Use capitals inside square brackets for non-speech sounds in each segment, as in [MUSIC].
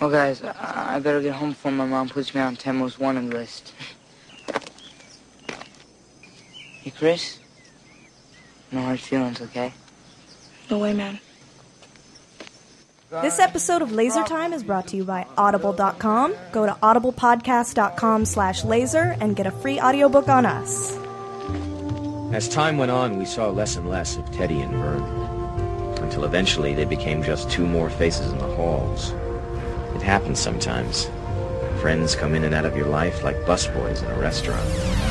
Well, guys, I, I better get home before my mom puts me on 10 most wanted list. Hey, Chris? No hard feelings, okay? No way, man. This episode of Laser Time is brought to you by Audible.com. Go to audiblepodcast.com slash laser and get a free audiobook on us. As time went on, we saw less and less of Teddy and Vern, until eventually they became just two more faces in the halls. It happens sometimes. Friends come in and out of your life like busboys in a restaurant.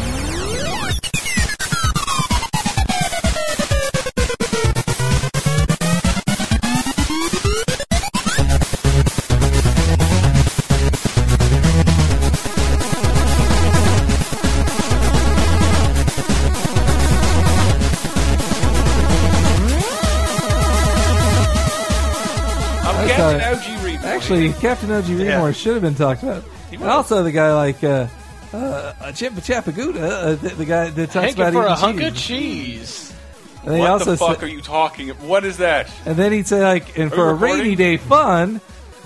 Actually, [LAUGHS] Captain O.G. Readmore should have been talked about. And also the guy like uh, uh, Chappaguda, uh, the, the guy that talks about for a eating hunk cheese. of cheese. And what also the fuck said- are you talking? What is that? And then he'd say like, and Are for a rainy day fun,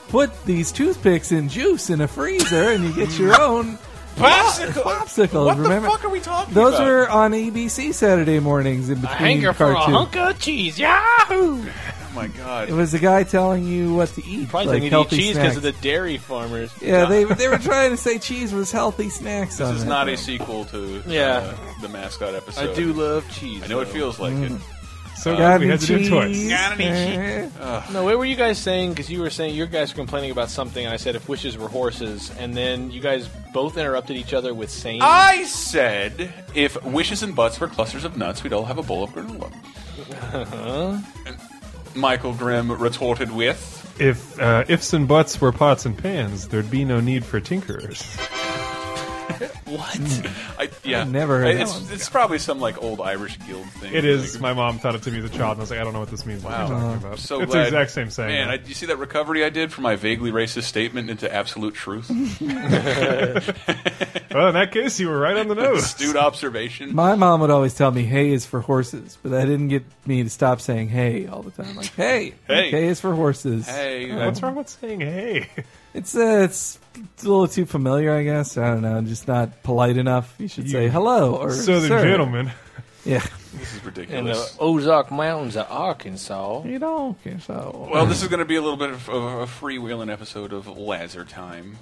put these toothpicks in juice in a freezer, and you get your [LAUGHS] own Popsicle. popsicles. What the remember? fuck are we talking Those about? were on ABC Saturday mornings in A between hanger for a cartoons. hunk of cheese. Yahoo! Oh my god. It was the guy telling you what to eat, Probably like thinking healthy eat cheese because of the dairy farmers. yeah, they they were trying to say cheese was healthy snacks. This on is it. not a sequel to Yeah. uh, the mascot episode. I do love cheese. I know it feels like it. So Got we any had to do it twice. cheese? Got any Eh. [LAUGHS] No, what were you guys saying? Because you were saying your guys were complaining about something, and I said if wishes were horses, and then you guys both interrupted each other with saying. I said if wishes and butts were clusters of nuts, we'd all have a bowl of granola. [LAUGHS] And Michael Grimm retorted with, If uh, ifs and buts were pots and pans, there'd be no need for tinkerers. [LAUGHS] what? Hmm. I, "Yeah, I've never heard that it's, one. it's probably some like old Irish guild thing." It is. Like, My mom taught it to me as a child, and I was like, I don't know what this means. What Wow. you're talking about? so it's glad. the exact same saying. Man, I, you see that recovery I did from my vaguely racist statement into absolute truth? [LAUGHS] [LAUGHS] well, in that case, you were right on the nose. Astute observation. My mom would always tell me hay is for horses, but that didn't get me to stop saying hey all the time. Like hey, Hey. hay is for horses. Hey, What's wrong with saying hey? It's uh, it's it's a little too familiar, I guess. I don't know, just not polite enough. You should say hello or Southern sir. gentleman. Yeah, [LAUGHS] this is In the ridiculous. Ozark Mountains of Arkansas. you know. Okay, so Well, this is going to be a little bit of, of a freewheeling episode of Laser Time,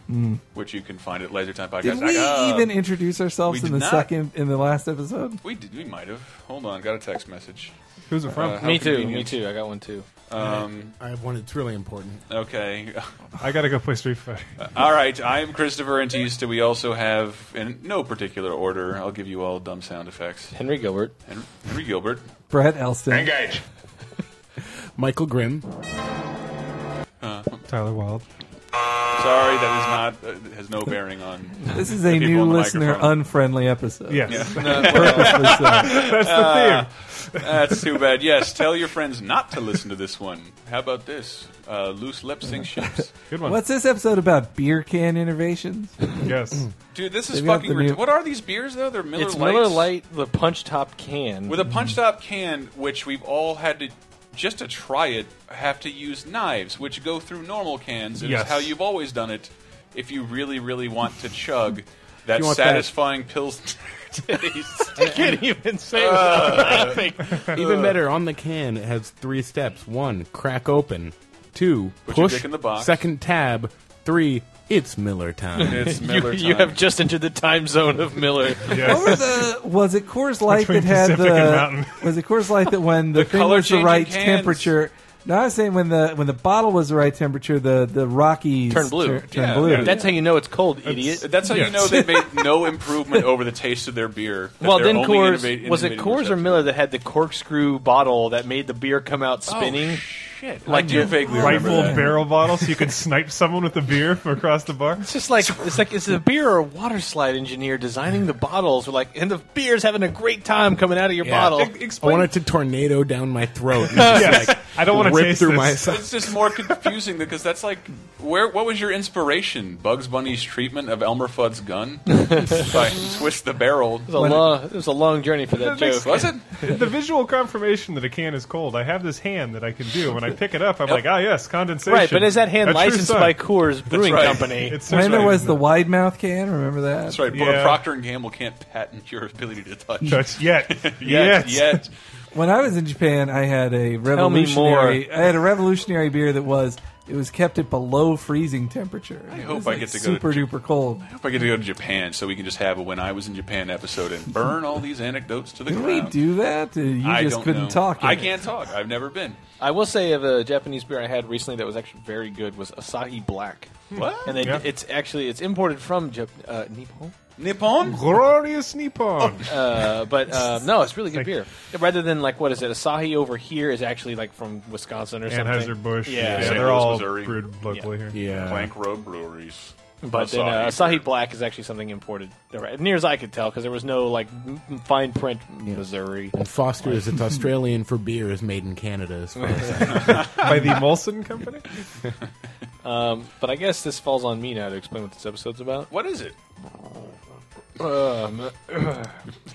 which you can find at LaserTimePodcast.com. did we even introduce ourselves we in did the not. second in the last episode? We did. We might have. Hold on. Got a text message. Who's it from? Uh, Me too. Me convenient. too. I got one too. Um, I have one that's really important. okay. I gotta go play Street Fighter. All right. I am Christopher Antista. We also have, in no particular order, I'll give you all dumb sound effects. Henry Gilbert. Henry, Henry Gilbert. Brett Elston. Engage. [LAUGHS] Michael Grimm. Uh, Tyler Wilde. Sorry, that is not uh, has no bearing on. [LAUGHS] This is a new listener unfriendly episode. Yes, [LAUGHS] Purposely so. that's the [LAUGHS] theme. That's too bad. Yes, tell your friends not to listen to this one. How about this? Uh, loose lip sync ships. Good one. What's this episode about? Beer can innovations? Yes. Dude, this is They've got fucking. the rid- new- What are these beers though? They're Miller it's Lights Miller Lite, the punch top can. with a punch top can, which we've all had to just to try it have to use knives, which go through normal cans. And Yes. it's how you've always done it. If you really, really want to chug [LAUGHS] that you want that- satisfying pills [LAUGHS] taste. [LAUGHS] I can't even say it without uh. laughing. Even better, on the can, it has three steps. One, crack open. Two, Put your push. dick in the box. Second tab. Three, it's Miller time. [LAUGHS] It's You, Miller you time. have just entered the time zone of Miller. [LAUGHS] Yes. What were the? Was it Coors Light Between that had Pacific and the? Mountain. [LAUGHS] Was it Coors Light that when the, The thing was the color-changing right cans. temperature? No, I was saying when the when the bottle was the right temperature, the the Rockies Turn blue. tur- turn Yeah, blue. yeah. That's how you know it's cold, idiot. That's how you know they made no improvement over the taste of their beer. that Well, they're then only Coors innovat- was it innovating Coors or receptacles. Miller that had the corkscrew bottle that made the beer come out oh, spinning? Shit! Like I do your vaguely remember Rifled that. barrel bottle so you could [LAUGHS] snipe someone with a beer from across the bar. It's just like it's like it's a beer or a water slide engineer designing the bottles. Or like, and the beer's having a great time coming out of your Yeah. bottle. E- I Explain. want it to tornado down my throat. [LAUGHS] and Yes. like, I don't want to rip taste through this. my side. It's just more [LAUGHS] confusing because that's like where. What was your inspiration? Bugs Bunny's treatment of Elmer Fudd's gun by twist the barrel. It was a long, it was a long journey for that That makes- joke. Was it? the visual confirmation that a can is cold. I have this hand that I can do when I I pick it up. I'm like, ah, yes, condensation. Right, but is that hand A true licensed sign. by Coors Brewing right. Company? It's When such there was the wide mouth can, remember that? That's right. Yeah. Procter and Gamble can't patent your ability to touch. Touch yet. [LAUGHS] yet, yet. yet. When I was in Japan, I had a revolutionary. I had a revolutionary beer that was it was kept at below freezing temperature. I hope was I like get to go super to- duper cold. I hope I get to go to Japan so we can just have a when I was in Japan episode and burn all these anecdotes to the Did ground. we do that? Uh, You I just couldn't know. talk. I it. can't talk. I've never been. I will say of a Japanese beer I had recently that was actually very good was Asahi Black. What? And they, Yeah. it's actually it's imported from Jap- uh, Nippon, Nippon? Glorious Nippon. [LAUGHS] uh, but uh, no, it's really good beer. Rather than like what is it? Asahi over here is actually like from Wisconsin or something. Anheuser Busch. Yeah. yeah, St. they're Louis, all Missouri. brewed locally here. Yeah. Plank Road Breweries. But then uh, Asahi. Asahi Black is actually something imported. There, near as I could tell, because there was no like m- fine print Missouri. And Foster's, it's Australian for beer, is made in Canada. As far as I [LAUGHS] By the Molson Company? [LAUGHS] Um, but I guess this falls on me now to explain what this episode's about. What is it? Um,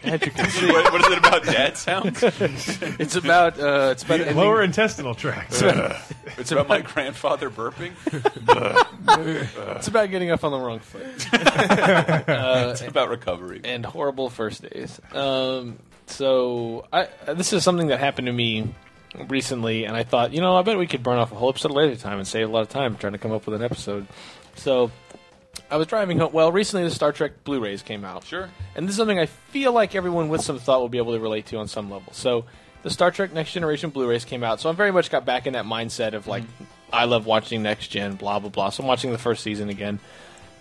as you can what, what is it about dad sounds? [LAUGHS] it's about uh, it's about ending- Lower intestinal tract. It's about [LAUGHS] my grandfather burping. [LAUGHS] It's about getting up on the wrong foot It's about recovery. and horrible first days. Um, so I, uh, this is something that happened to me recently, and I thought, you know, I bet we could burn off a whole episode Laser Time and save a lot of time trying to come up with an episode. So I was driving home. Well, recently the Star Trek Blu-rays came out. Sure. And this is something I feel like everyone with some thought will be able to relate to on some level. So the Star Trek Next Generation Blu-rays came out, so I very much got back in that mindset of like, I love watching Next Gen, blah blah blah. So I'm watching the first season again,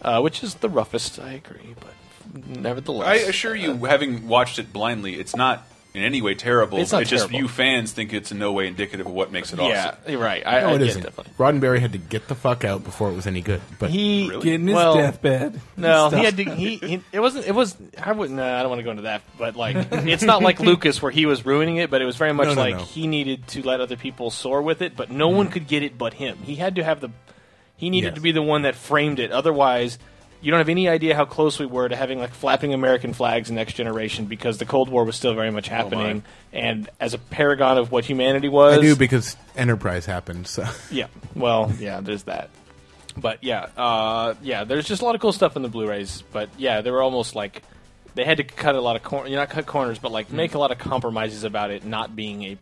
uh, which is the roughest. I agree, but nevertheless, I assure you, having watched it blindly, it's not in any way terrible. It's not just terrible. you fans think it's in no way indicative of what makes it awesome. you're right. I, no, I it get isn't. definitely. Roddenberry had to get the fuck out before it was any good. But He Really? In his well, deathbed. No, he had to. He, he it wasn't. It was. I wouldn't. Nah, I don't want to go into that. But like, it's not like [LAUGHS] Lucas where he was ruining it. But it was very much No, no, like no. he needed to let other people soar with it. But no one mm. could get it but him. He had to have the. He needed Yes. to be the one that framed it. Otherwise, you don't have any idea how close we were to having like flapping American flags in Next Generation because the Cold War was still very much happening. and as a paragon of what humanity was, I do because Enterprise happened. So [LAUGHS] yeah. Well, yeah, there's that. But yeah, uh, yeah, there's just a lot of cool stuff in the Blu-rays. But yeah, they were almost like they had to cut a lot of corners, You not cut corners, but like make a lot of compromises about it not being a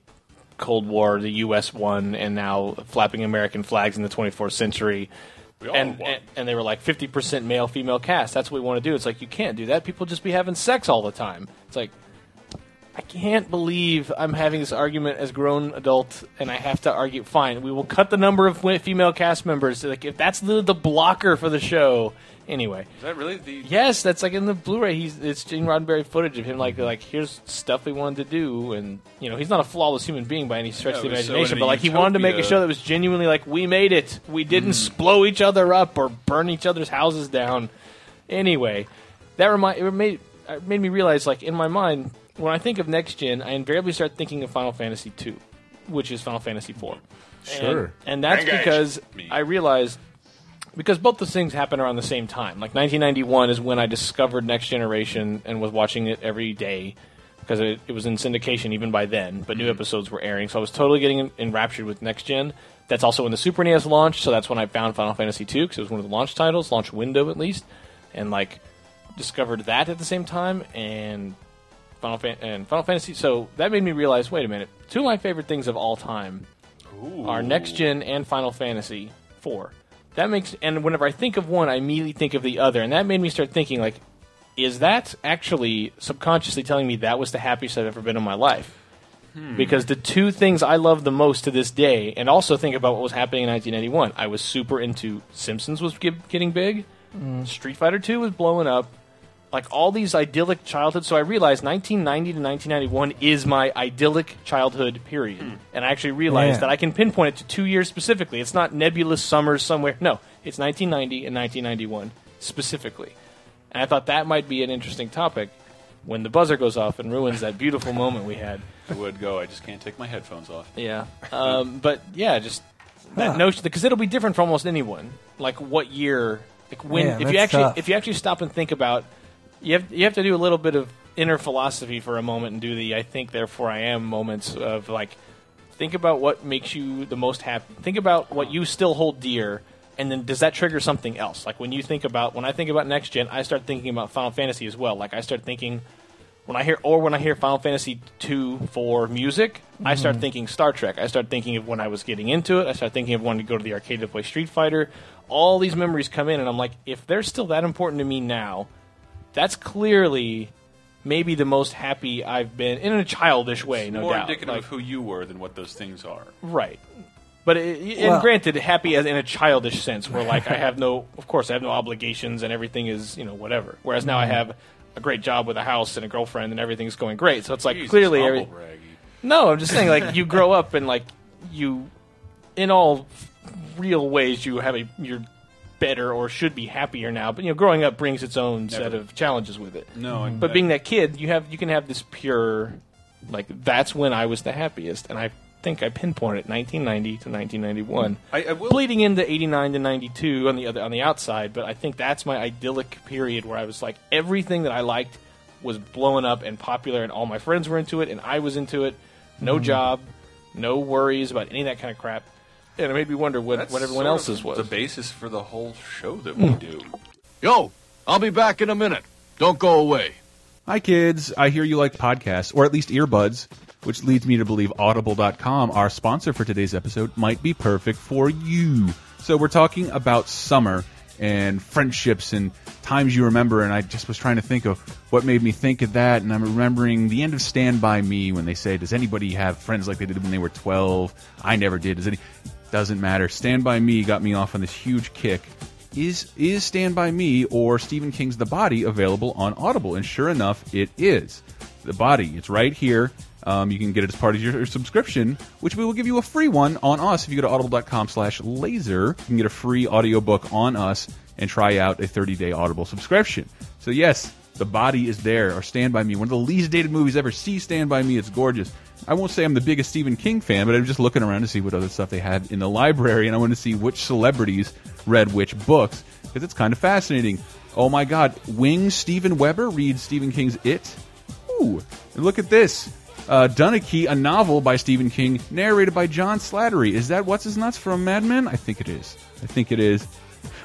Cold War, the U.S. won, and now flapping American flags in the 24th century. We all And, and and they were like 50% male female cast. That's what we want to do. It's like you can't do that. People just be having sex all the time. It's like I can't believe I'm having this argument as grown adult, and I have to argue. Fine, we will cut the number of female cast members. Like if that's the the blocker for the show. Anyway, Is that really the? yes, that's like in the Blu-ray. He's it's Gene Roddenberry footage of him like like here's stuff we wanted to do, and you know he's not a flawless human being by any stretch Yeah, of the it was so imagination, but a like he wanted to make a show that was genuinely like we made it. We didn't Hmm. blow each other up or burn each other's houses down. Anyway, that remind it made it made me realize like in my mind when I think of next gen, I invariably start thinking of Final Fantasy two, which is Final Fantasy four. Sure. and, and that's Engage because me. I realized because both those things happen around the same time. Like 1991 is when I discovered Next Generation and was watching it every day because it, it was in syndication even by then, but new mm-hmm. episodes were airing. So I was totally getting enraptured with Next Gen. That's also when the Super NES launched, so that's when I found Final Fantasy II because it was one of the launch titles, launch window at least, and like discovered that at the same time and Final Fan- and Final Fantasy. So that made me realize, wait a minute, two of my favorite things of all time are Next Gen and Final Fantasy Four. That makes and whenever I think of one, I immediately think of the other, and that made me start thinking like, is that actually subconsciously telling me that was the happiest I've ever been in my life? Hmm. Because the two things I love the most to this day, and also think about what was happening in 1991, I was super into Simpsons was ge- getting big, mm. Street Fighter 2 was blowing up, like all these idyllic childhood. So I realized 1990 to 1991 is my idyllic childhood period, and I actually realized Man. that I can pinpoint it to two years specifically. It's not nebulous summers somewhere. No, it's 1990 and 1991 specifically. And I thought that might be an interesting topic when the buzzer goes off and ruins that beautiful moment we had. [LAUGHS] I would go. I just can't take my headphones off. Yeah, um, [LAUGHS] but yeah, just that Huh. notion because it'll be different for almost anyone. Like what year? Like when? Man, if you actually tough. if you actually stop and think about, you have you have to do a little bit of inner philosophy for a moment and do the I think therefore I am moments of like think about what makes you the most happy. Think about what you still hold dear, and then does that trigger something else? Like when you think about when I think about next gen, I start thinking about Final Fantasy as well. Like I start thinking when I hear or when I hear Final Fantasy two for music, I mm-hmm. start thinking Star Trek. I start thinking of when I was getting into it. I start thinking of wanting to go to the arcade to play Street Fighter. All these memories come in, and I'm like, if they're still that important to me now, that's clearly maybe the most happy I've been in a childish way, no More doubt. indicative Like, of who you were than what those things are. Right. But it, and granted, happy as in a childish sense, where like I have no, of course, I have no obligations and everything is you know whatever. Whereas now I Mm-hmm. have a great job with a house and a girlfriend and everything's going great. So it's like Jesus, clearly, every, braggy. no, I'm just saying like you grow up and like you, in all real ways, you have a you're better or should be happier now. But you know, growing up brings its own set of challenges with it. No, and But being that kid, you have you can have this pure, like that's when I was the happiest, and I think I pinpointed 1990 to 1991, I, I will. bleeding into 89 to 92 on the other on the outside. But I think that's my idyllic period where I was like everything that I liked was blowing up and popular, and all my friends were into it, and I was into it. No Mm-hmm. job, no worries about any of that kind of crap, and it made me wonder what That's what everyone sort else's of was. the basis for the whole show that we hmm. do. Yo, I'll be back in a minute. Don't go away. Hi, kids. I hear you like podcasts, or at least earbuds, which leads me to believe Audible.com, our sponsor for today's episode, might be perfect for you. So, we're talking about summer and friendships and times you remember, and I just was trying to think of what made me think of that, and I'm remembering the end of Stand By Me when they say, Does anybody have friends like they did when they were 12? I never did. Does any. Doesn't matter. Stand By Me got me off on this huge kick is is Stand By Me or Stephen King's The Body available on Audible? And sure enough, it is. The Body, it's right here. Um, you can get it as part of your subscription, which we will give you a free one on us. If you go to audible.com slash laser, you can get a free audiobook on us and try out a 30-day Audible subscription. So yes, The Body is there, or Stand By Me, one of the least dated movies ever. See Stand By Me, it's gorgeous. I won't say I'm the biggest Stephen King fan, but I'm just looking around to see what other stuff they had in the library, and I want to see which celebrities read which books, because it's kind of fascinating. Oh my god, Wing Steven Weber reads Stephen King's It. Ooh, and look at this. Uh, a novel by Stephen King, narrated by John Slattery. Is that What's His Nuts from Mad Men? I think it is. I think it is.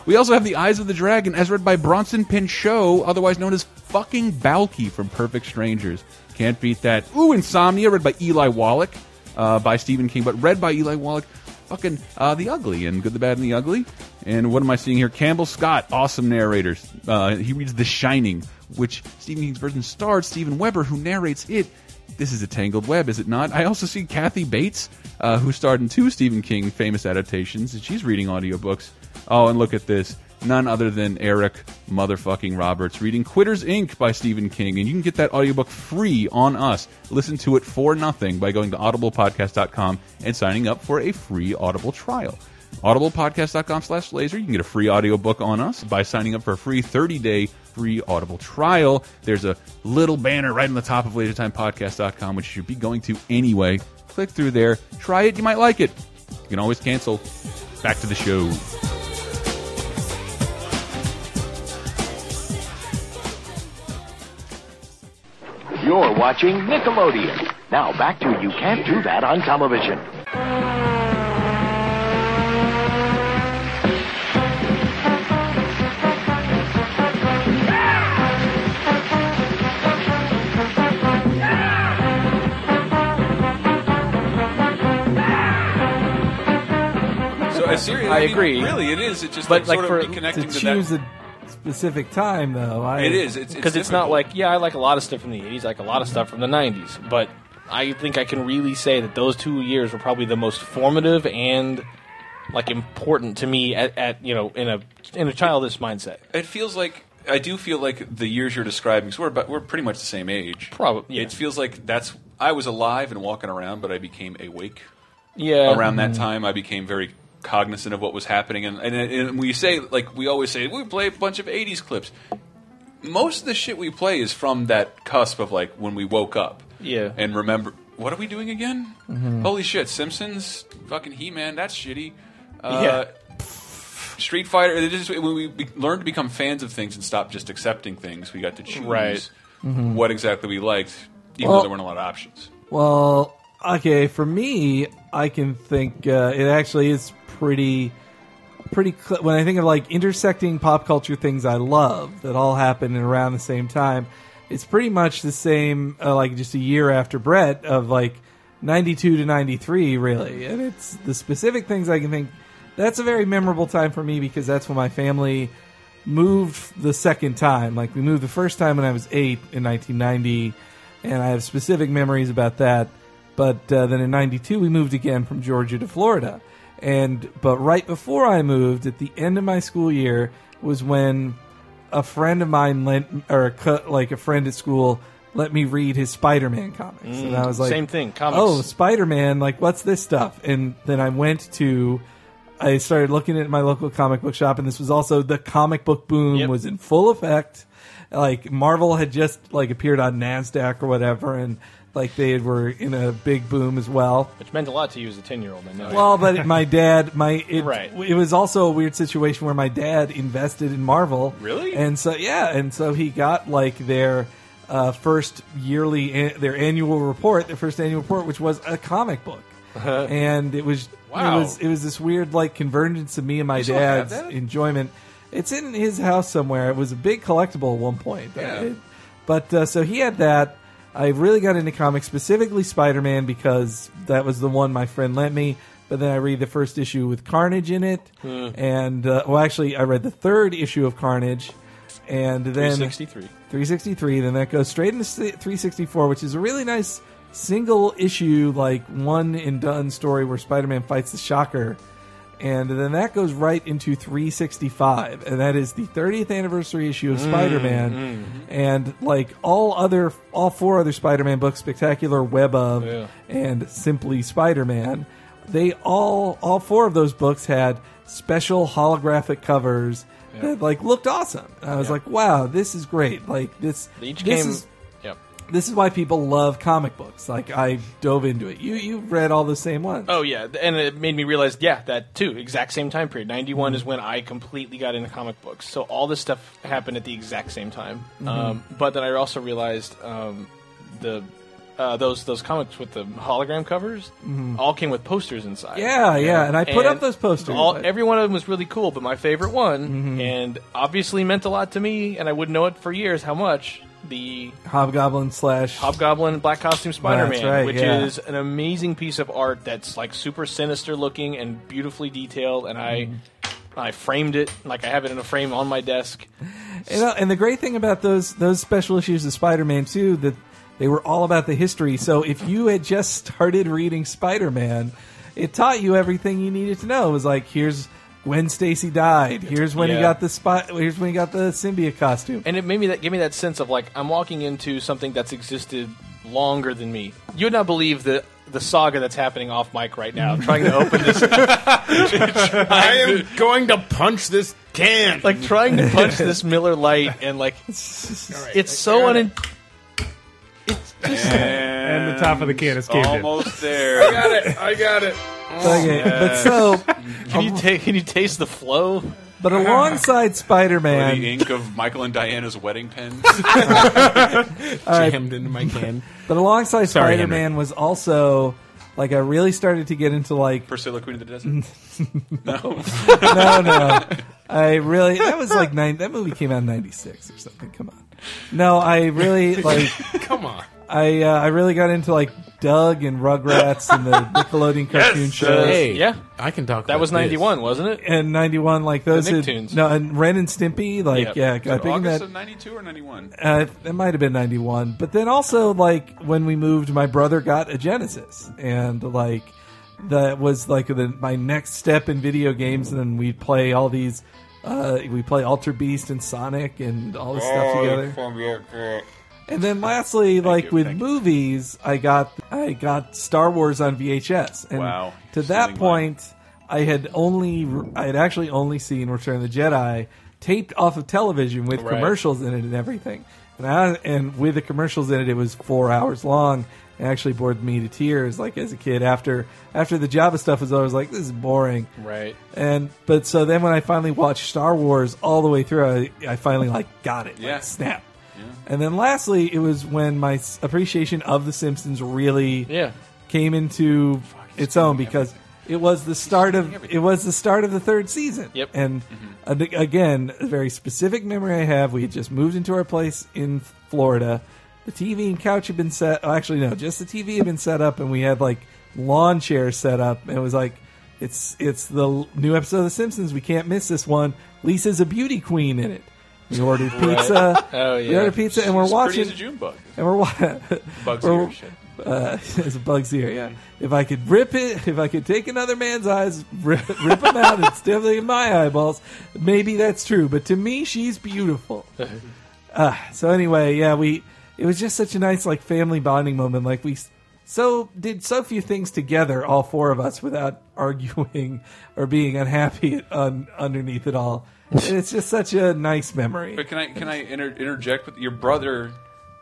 We also have The Eyes of the Dragon, as read by Bronson Pinchot, otherwise known as fucking Balki from Perfect Strangers. Can't beat that. Ooh, Insomnia, read by Eli Wallach, uh, by Stephen King, but read by Eli Wallach. Fucking uh, The Ugly and Good, the Bad, and the Ugly. And what am I seeing here? Campbell Scott, awesome narrators. Uh, he reads The Shining, which Stephen King's version stars Steven Weber, who narrates it. This is a tangled web, is it not? I also see Kathy Bates, uh, who starred in two Stephen King famous adaptations, and she's reading audiobooks. Oh, and look at this. None other than Eric motherfucking Roberts reading Quitters Inc. by Stephen King. And you can get that audiobook free on us. Listen to it for nothing by going to audiblepodcast.com and signing up for a free Audible trial. audiblepodcast.com slash laser. You can get a free audiobook on us by signing up for a free 30-day free Audible trial. There's a little banner right on the top of lasertimepodcast.com, which you should be going to anyway. Click through there. Try it. You might like it. You can always cancel. Back to the show. You're watching Nickelodeon. Now back to You Can't Do That on Television. So a series, I mean, agree. Really, it is. It's just But, like, like, sort for- of To reconnecting to, choose that. a specific time, though, I, It is. It's because it's, not like yeah, I like a lot of stuff from the '80s, I like a lot of stuff from the '90s, but I think I can really say that those two years were probably the most formative and like important to me at, at you know in a in a childish mindset. It feels like I do feel like the years you're describing. So we're about, we're pretty much the same age. Probably, yeah. It feels like that's I was alive and walking around, but I became awake Yeah, around that mm-hmm. time. I became very cognizant of what was happening, and and, and we say like we always say we play a bunch of '80s clips. Most of the shit we play is from that cusp of like when we woke up. Yeah. and remember what are we doing again? Holy shit, Simpsons, fucking He Man, that's shitty. Uh, Street Fighter. It is, when we be, learned to become fans of things and stop just accepting things, we got to choose Right. what exactly we liked, even Well- though there weren't a lot of options. Well, Okay, for me, I can think uh, it actually is pretty, pretty. Cl- when I think of like intersecting pop culture things I love that all happen around the same time, it's pretty much the same. Uh, like just a year after Brett of like ninety two to ninety three, really, and it's the specific things I can think. That's a very memorable time for me because that's when my family moved the second time. Like we moved the first time when I was eight in 1990, and I have specific memories about that. But uh, then in '92 we moved again from Georgia to Florida, and but right before I moved, at the end of my school year, was when a friend of mine lent or a, like a friend at school let me read his Spider-Man comics, and I mm, was like, Same thing, comics. Oh, Spider-Man! Like, what's this stuff? And then I went to. I started looking at my local comic book shop, and this was also the comic book boom Yep. was in full effect. Like Marvel had just like appeared on Nasdaq or whatever, and like they were in a big boom as well. Which meant a lot to you as a 10 year old, I know. Well, but my dad, my it, Right. it was also a weird situation where my dad invested in Marvel. Really? And so yeah, and so he got like their uh, first yearly an- their annual report, their first annual report, which was a comic book, and it was Wow. it was it was this weird like convergence of me and my You still have dad's enjoyment. It's in his house somewhere. It was a big collectible at one point. Yeah. It- but uh, so he had that. I really got into comics, specifically Spider Man, because that was the one my friend lent me. But then I read the first issue with Carnage in it, and uh, well, actually, I read the third issue of Carnage, and then 363. 363. Then that goes straight into si- 364, which is a really nice single issue, like one and done story where Spider Man fights the Shocker. And then that goes right into 365, and that is the 30th anniversary issue of Spider Man. Mm-hmm. And like all other, all four other Spider Man books, Spectacular Web of Yeah. and Simply Spider Man, they all, all four of those books had special holographic covers that like looked awesome. And I was like, wow, this is great. Like this, They each this came. is. This is why people love comic books. Like I dove into it. You you read all the same ones. Oh yeah, and it made me realize, yeah, that too. Exact same time period. Ninety Mm-hmm. is when I completely got into comic books. So all this stuff happened at the exact same time. Mm-hmm. Um, but then I also realized um, the uh, those those comics with the hologram covers all came with posters inside. Mm-hmm. Yeah, yeah, and I put up those posters. All, but- every one of them was really cool, but my favorite one, Mm-hmm. and obviously meant a lot to me, and I wouldn't know it for years how much. The Hobgoblin slash Hobgoblin Black Costume Spider Man, right, which yeah. is an amazing piece of art that's like super sinister looking and beautifully detailed. And I, Mm-hmm. I framed it like I have it in a frame on my desk. You know, and the great thing about those those special issues of Spider-Man too that they were all about the history. So if you had just [LAUGHS] started reading Spider-Man, it taught you everything you needed to know. It was like here's when Stacy died. Here's when he Yeah. got the spot. Here's when he got the symbiote costume. And it made me that gave me that sense of like I'm walking into something that's existed longer than me. You would not believe the the saga that's happening off mic right now. I'm trying to open this, [LAUGHS] I am going to punch this can. like trying to punch this Miller Lite, and like [LAUGHS] it's so un. And the top of the can is caved in. Almost there. I got it. I got it. Okay, but so [LAUGHS] Can you um, ta- can you taste the flow? but alongside Spider-Man, the ink of Michael and Diana's wedding pen. [LAUGHS] Jammed into my can. but alongside Sorry, Spider-Man was also like I really started to get into like Priscilla, Queen of the [LAUGHS] Desert. no. no, no. I really that was like nine. That movie came out in '96 or something. Come on. No, I really like. Come on. I uh, I really got into like Doug and Rugrats and the [LAUGHS] Nickelodeon cartoon shows. Hey, Yeah. I can talk. That about was this. 91, wasn't it? And '91, like those, The had- Nicktoons. no, and Ren and Stimpy, like Yep. yeah, I think August that of 92 or 91? uh, it might have been '91. But then also like when we moved, my brother got a Genesis, and like that was like the, my next step in video games. And then we'd play all these. Uh, we play Altered Beast and Sonic and all this stuff together. And then lastly, like you, with movies, I got I got Star Wars on VHS. And Wow. To that point, I had only I had actually only seen Return of the Jedi taped off of television with Right. commercials in it and everything. And I, and with the commercials in it, it was four hours long. It actually bored me to tears. Like as a kid, after after the Jabba stuff was I was like, "This is boring." Right. And but so then when I finally watched Star Wars all the way through, I, I finally like got it. Yeah. Like, snap. And then lastly, it was when my s- appreciation of The Simpsons really Yeah. came into its own because it was the start of it was the start of the third season. Yep. And uh, again, a very specific memory I have. We had just moved into our place in Florida. The TV and couch had been set. Oh, actually, no, just the TV had been set up, and we had like lawn chairs set up. And it was like, it's it's the l- new episode of The Simpsons. We can't miss this one. Lisa's a beauty queen in it. We ordered pizza. Oh, We ordered pizza, and we're She's watching. pretty as a June bug. And we're watching. [LAUGHS] Bug's ear shit. Uh, [LAUGHS] it's a bug's ear, yeah. If I could rip it, if I could take another man's eyes, rip, rip them out, it's definitely in my eyeballs. Maybe that's true, but to me, she's beautiful. [LAUGHS] Uh, so anyway, yeah, we. It was just such a nice like family bonding moment. Like we so did so few things together, all four of us, without arguing or being unhappy un, underneath it all. [LAUGHS] It's just such a nice memory. But can I can I inter interject with your brother?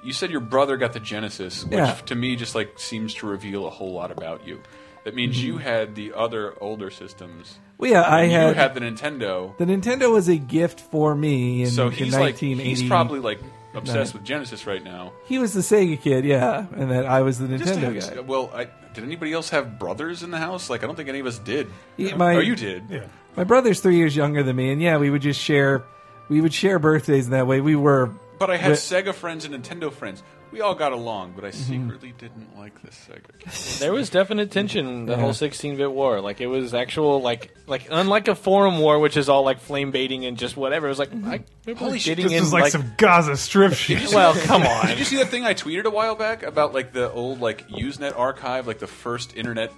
You said your brother got the Genesis, which Yeah. to me just like seems to reveal a whole lot about you. That means you mm-hmm. had the other older systems. Well, yeah, I and you had- had the Nintendo. The Nintendo was a gift for me in, so in he's like he's probably like obsessed with Genesis right now. He was the Sega kid, yeah, and that I was the Nintendo have- guy. Well, I, did anybody else have brothers in the house? Like I don't think any of us did. Yeah, my- oh, you did. Yeah. My brother's three years younger than me, and yeah, we would just share, we would share birthdays in that way. We were, But I had we- Sega friends and Nintendo friends. We all got along, but I Mm-hmm. secretly didn't like the Sega. kids. There was definite tension the Yeah. whole 16-bit war. Like it was actual, like like unlike a forum war, which is all like flame baiting and just whatever. It was like I Holy shit, getting This in is like, some Gaza Strip [LAUGHS] shit. Well, [LAUGHS] come on. Did you see that thing I tweeted a while back about like the old like Usenet archive, like the first internet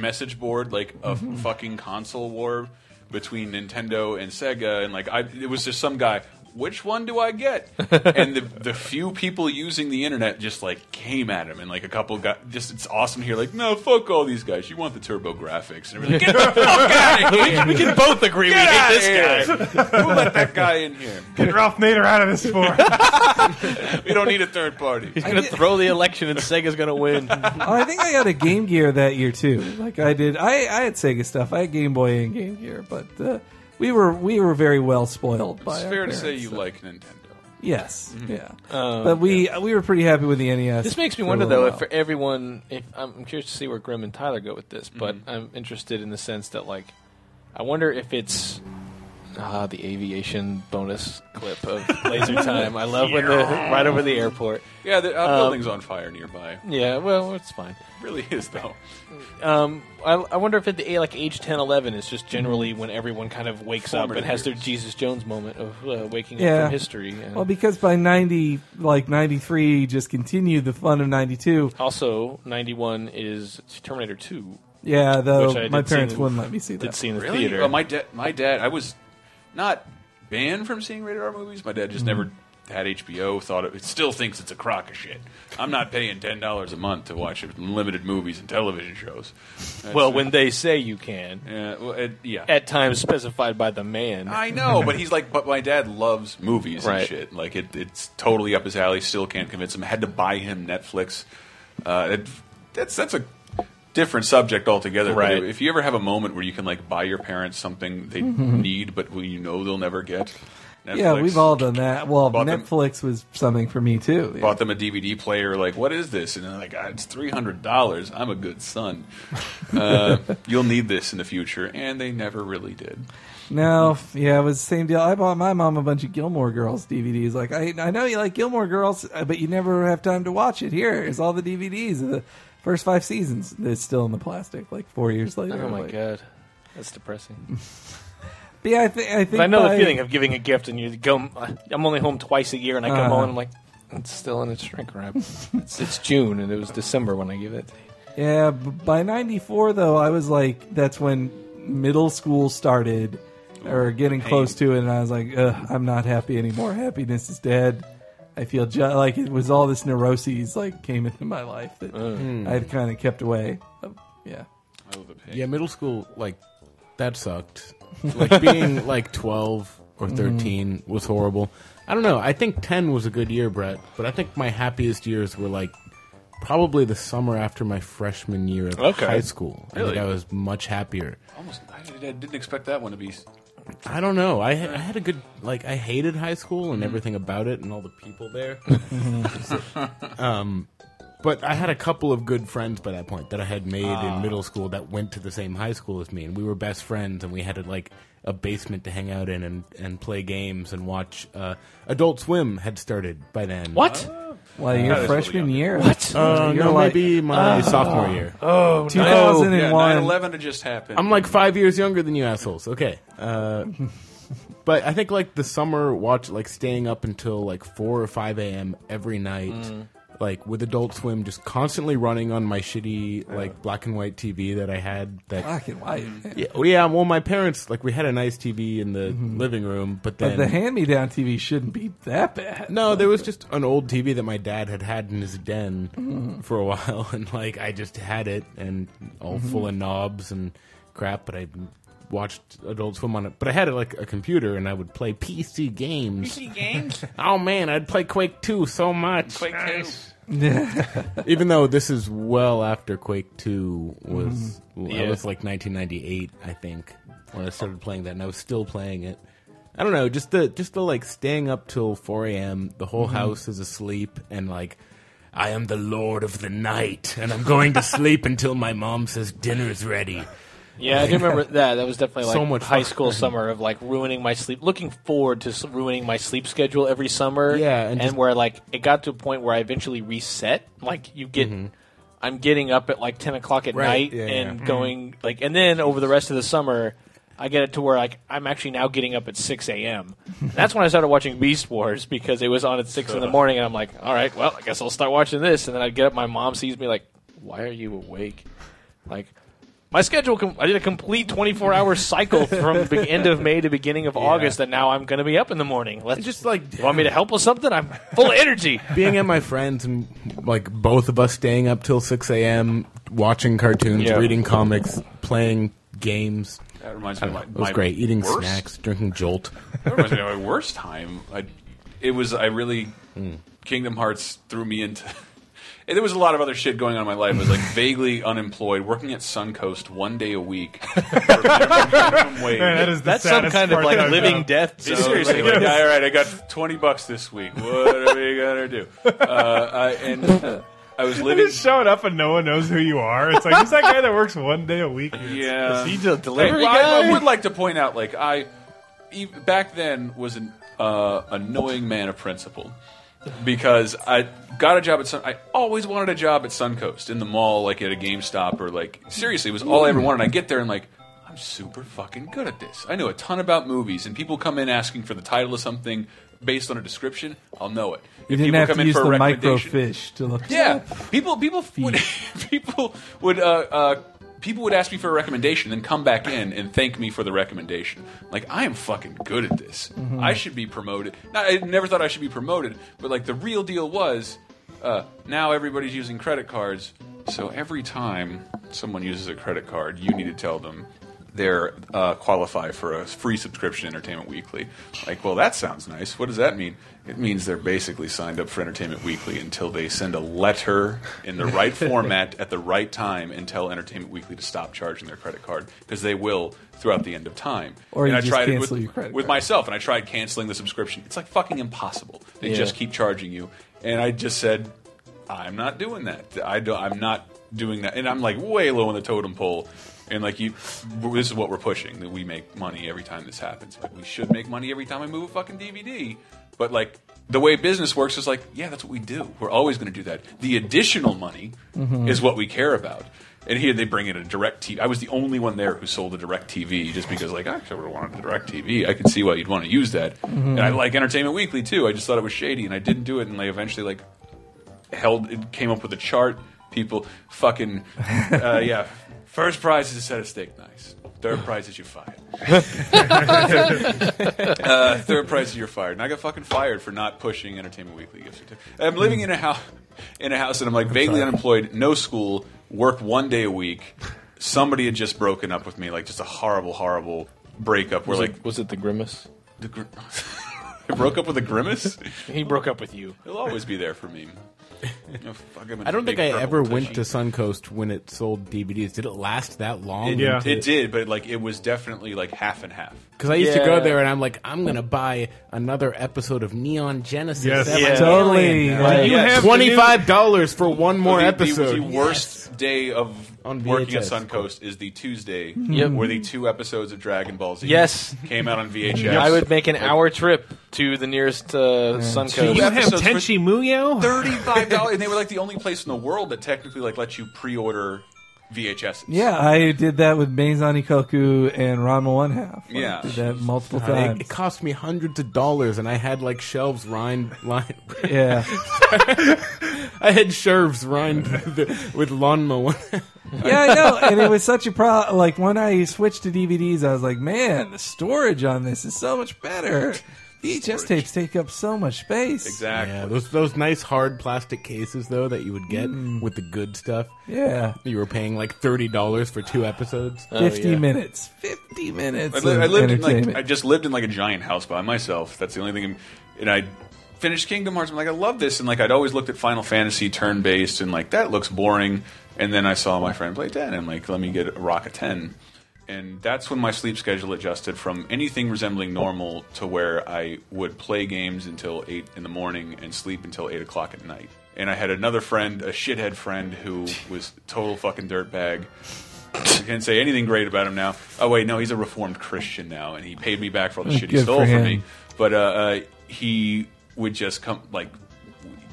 message board, like a Mm-hmm. fucking console war between Nintendo and Sega, and like I, it was just some guy. Which one do I get? [LAUGHS] and the the few people using the internet just like came at him, and like a couple got just it's awesome to hear like, no, fuck all these guys. You want the TurboGrafx and everything? Get the fuck out of here! [LAUGHS] we can both agree we hate this here. guy. Who let that guy in here? Get Ralph Nader out of this for. [LAUGHS] We don't need a third party. He's gonna throw the election and Sega's gonna win. oh, I think I got a Game Gear that year too. Like I did, I, I had Sega stuff. I had Game Boy and Game Gear, but uh, we were we were very well spoiled by. It's our fair to say you so- like Nintendo. Yes, yeah, Um, but we we were pretty happy with the NES. This makes me wonder little though if while. for everyone, if I'm curious to see where Grimm and Tyler go with this, but Mm-hmm. I'm interested in the sense that like, I wonder if it's. Ah, the aviation bonus clip of Laser [LAUGHS] Time. I love when the right over the airport. Yeah, the uh, Um, building's on fire nearby. Yeah, well, it's fine. It really is though. Um, I, I wonder if at the like age 10, 11 is just generally when everyone kind of wakes up and Formative has their years. Jesus Jones moment of uh, waking Yeah. up from history. And Well, because by ninety, like ninety three, just continued the fun of ninety two. also, 91 is Terminator 2. Yeah, though Which I my did see parents in- wouldn't let me see that. Did that. see in the Really? theater. Well, my dad, my dad, I was not banned from seeing rated R movies. My dad just never had HBO. Thought it, it still thinks it's a crock of shit. I'm not paying ten dollars a month to watch limited movies and television shows. That's- well, when they say you can, yeah, well, it, yeah. at times specified by the man. I know, but he's like, but my dad loves movies and Right. shit. Like it, it's totally up his alley. Still can't convince him. Had to buy him Netflix. Uh, it, that's that's a different subject altogether. But Right. if you ever have a moment where you can like buy your parents something they need, but who you know they'll never get. Netflix, Yeah, we've all done that. Well, Bought them- Netflix was something for me too. Yeah. bought them a DVD player. Like, what is this? And they're like, ah, it's three hundred dollars. I'm a good son. [LAUGHS] Uh, you'll need this in the future, and they never really did. No, yeah, it was the same deal. I bought my mom a bunch of Gilmore Girls DVDs. Like, I, I know you like Gilmore Girls, uh, but you never have time to watch it. Here is all the DVDs of the first five seasons. It's still in the plastic, like four years later. oh my Like- god, that's depressing. [LAUGHS] But yeah, I, th- I think But I know by- the feeling of giving a gift and you go. I'm only home twice a year, and I come Uh-huh. home and I'm like, it's still in its shrink wrap. it's, it's June, and it was December when I gave it. Yeah, by '94 though, I was like, that's when middle school started, or getting close to it, and I was like, I'm not happy anymore. Happiness is dead. I feel ju- like it was all this neuroses like came into my life that uh. hmm. I'd kind of kept away. Um, yeah, I love the pain. Yeah, middle school, like, that sucked. Like, being, [LAUGHS] like, 12 or mm-hmm. 13 was horrible. I don't know. I think 10 was a good year, Brett, but I think my happiest years were, like, probably the summer after my freshman year of Okay. high school. I Really? think I was much happier. Almost, I, I didn't expect that one to be. I don't know. I, I had a good, like, I hated high school and everything about it and all the people there. [LAUGHS] um, But I had a couple of good friends by that point that I had made Ah. in middle school that went to the same high school as me, and we were best friends, and we had a, like a basement to hang out in and, and play games and watch. Uh, Adult Swim had started by then. What? Well, your That is freshman really year. What? Uh, You're no, like- maybe my sophomore year. Oh, 2001. Yeah, 9/11 had just happened. I'm like five years younger than you assholes. Okay. Uh, [LAUGHS] but I think like the summer watch, like staying up until like four or five a.m. every night, Mm. Like with Adult Swim just constantly running on my shitty like black and white TV that I had. That Black and white. yeah, well, yeah. Well, my parents like we had a nice TV in the mm-hmm. living room, but then But the hand-me-down TV shouldn't be that bad. no, there was just an old TV that my dad had had in his den mm-hmm. for a [LAUGHS] while, and like I just had it and all mm-hmm. full of knobs and crap. But I watched Adult Swim on it. But I had it like a computer, and I would play PC games. PC games. [LAUGHS] Oh man, I'd play Quake Two so much. Quake two. [LAUGHS] Even though this is well after Quake Two was, Yeah. that was like 1998, I think, when I started playing that, and I was still playing it. I don't know, just the just the like staying up till 4 a.m. The whole mm-hmm. house is asleep, and like I am the lord of the night, and I'm going to [LAUGHS] sleep until my mom says dinner's ready. Yeah, I do remember [LAUGHS] that. That was definitely like So much high fun. school summer of like ruining my sleep. Looking forward to ruining my sleep schedule every summer. Yeah, and and, just- where like it got to a point where I eventually reset. Like you get, I'm getting up at like ten o'clock at Mm-hmm. Right, night yeah, and yeah. going like, and then over the rest of the summer. I get it to where like I'm actually now getting up at 6 a.m. [LAUGHS] That's when I started watching Beast Wars because it was on at six in the morning, and I'm like, all right, well, I guess I'll start watching this. And then I'd get up, my mom sees me like, why are you awake? Like, my schedule, com- I did a complete 24 hour cycle from the [LAUGHS] end of May to beginning of August, and now I'm going to be up in the morning. Let's And just like You want me to help with something? I'm [LAUGHS] full of energy. being at my friends and like both of us staying up till 6 a.m. watching cartoons, Yeah. reading comics, playing games. That reminds me of my, It was my great. Eating worst, snacks, drinking Jolt. That reminds me of my worst time. I, it was I really Hmm. Kingdom Hearts threw me into. And there was a lot of other shit going on in my life. I was like vaguely unemployed, working at Suncoast one day a week. for minimum wage. Man, that is the That's some saddest kind of part like I've living done. death. So, zone. seriously, like, all right, I got twenty bucks this week. What are we gonna do? Uh, I, and I was [LAUGHS] living. Just showing up and no one knows who you are. It's like who's that guy that works one day a week? Yeah, Is he the delivery Hey, well, I, I would like to point out, like I, ev- back then was an uh, a knowing man of principle because I got a job at Sun. I always wanted a job at Suncoast in the mall, like at a GameStop or like seriously, it was all I ever wanted. I get there and like. I'm super fucking good at this. I know a ton about movies, and people come in asking for the title of something based on a description. I'll know it. You If didn't people have come to in use for a the microfiche to look. At. Yeah, [LAUGHS] people people would [LAUGHS] people would uh, uh, people would ask me for a recommendation, then come back in and thank me for the recommendation. Like I am fucking good at this. I should be promoted. Not, I never thought I should be promoted, but like the real deal was uh, now everybody's using credit cards. So every time someone uses a credit card, you need to tell them they're uh, qualify for a free subscription to Entertainment Weekly. Like, well, that sounds nice. What does that mean? It means they're basically signed up for Entertainment Weekly until they send a letter in the right [LAUGHS] format at the right time and tell Entertainment Weekly to stop charging their credit card because they will throughout the end of time. Or and I tried it with, your credit with myself, and I tried canceling the subscription. It's like fucking impossible. They Yeah. just keep charging you, and I just said, I'm not doing that. I I'm not doing that, and I'm like way low on the totem pole. And like you, this is what we're pushing that we make money every time this happens. Like we should make money every time I move a fucking DVD. But like the way business works is like, yeah, that's what we do. We're always going to do that. The additional money is what we care about. And here they bring in a direct TV. I was the only one there who sold a direct TV just because, like, I actually wanted a direct TV. I could see why you'd want to use that. And I like Entertainment Weekly too. I just thought it was shady, and I didn't do it. And they eventually like held it came up with a chart. People fucking uh, yeah. First prize is a set of steak knives. Third [LAUGHS] prize is you're fired. [LAUGHS] uh, third prize is you're fired. And I got fucking fired for not pushing Entertainment Weekly gift certificate. I'm living in a house in a house and I'm like vaguely unemployed, no school, work one day a week. Somebody had just broken up with me, like just a horrible, horrible breakup. Where Was, like it, was it the grimace? the gr- [LAUGHS] I broke up with a grimace. He broke up with you. He'll always be there for me. Fuck, I'm a I don't think I purple ever went tushy. to Suncoast when it sold DVDs. Did it last that long? It, Yeah. it did, but like it was definitely like half and half. Because I used to go Yeah. there and I'm like, I'm gonna buy another episode of Neon Genesis. Yes. Evangelion. Totally. Do you Yes. have the Twenty five dollars for one more the, episode. The, the worst day of On working at Suncoast is the Tuesday Yep. where the two episodes of Dragon Ball Z Yes. came out on VHS. I would make an hour trip to the nearest uh, Do Suncoast. you have episodes for- Tenchi Muyo? thirty-five dollars, and they were like the only place in the world that technically like let you pre-order VHS. Yeah, I did that with Maison Ikkoku and Ranma One Half. I Yeah. did that multiple It, times. it cost me hundreds of dollars, and I had like shelves lined. lined yeah, [LAUGHS] I had shelves lined [LAUGHS] with, with lawnmower. yeah, I know. And it was such a pro. Like when I switched to DVDs, I was like, man, the storage on this is so much better. VHS tapes take up so much space. exactly. yeah, those those nice hard plastic cases though that you would get mm. with the good stuff. Yeah, You were paying like thirty dollars for two episodes. Oh, fifty yeah. minutes. Fifty minutes. I, li- of I lived in like. I just lived in like a giant house by myself. That's the only thing. I'm, and I finished Kingdom Hearts. I'm like, I love this, and like I'd always looked at Final Fantasy turn based, and like that looks boring. And then I saw my friend play ten, and like, let me get a rock of ten. And that's when my sleep schedule adjusted from anything resembling normal to where I would play games until eight in the morning and sleep until eight o'clock at night. And I had another friend, a shithead friend, who was total fucking dirtbag. I can't say anything great about him now. Oh wait, no, he's a reformed Christian now, and he paid me back for all the shit he Good stole for from him. me. But uh, uh, he would just come, like,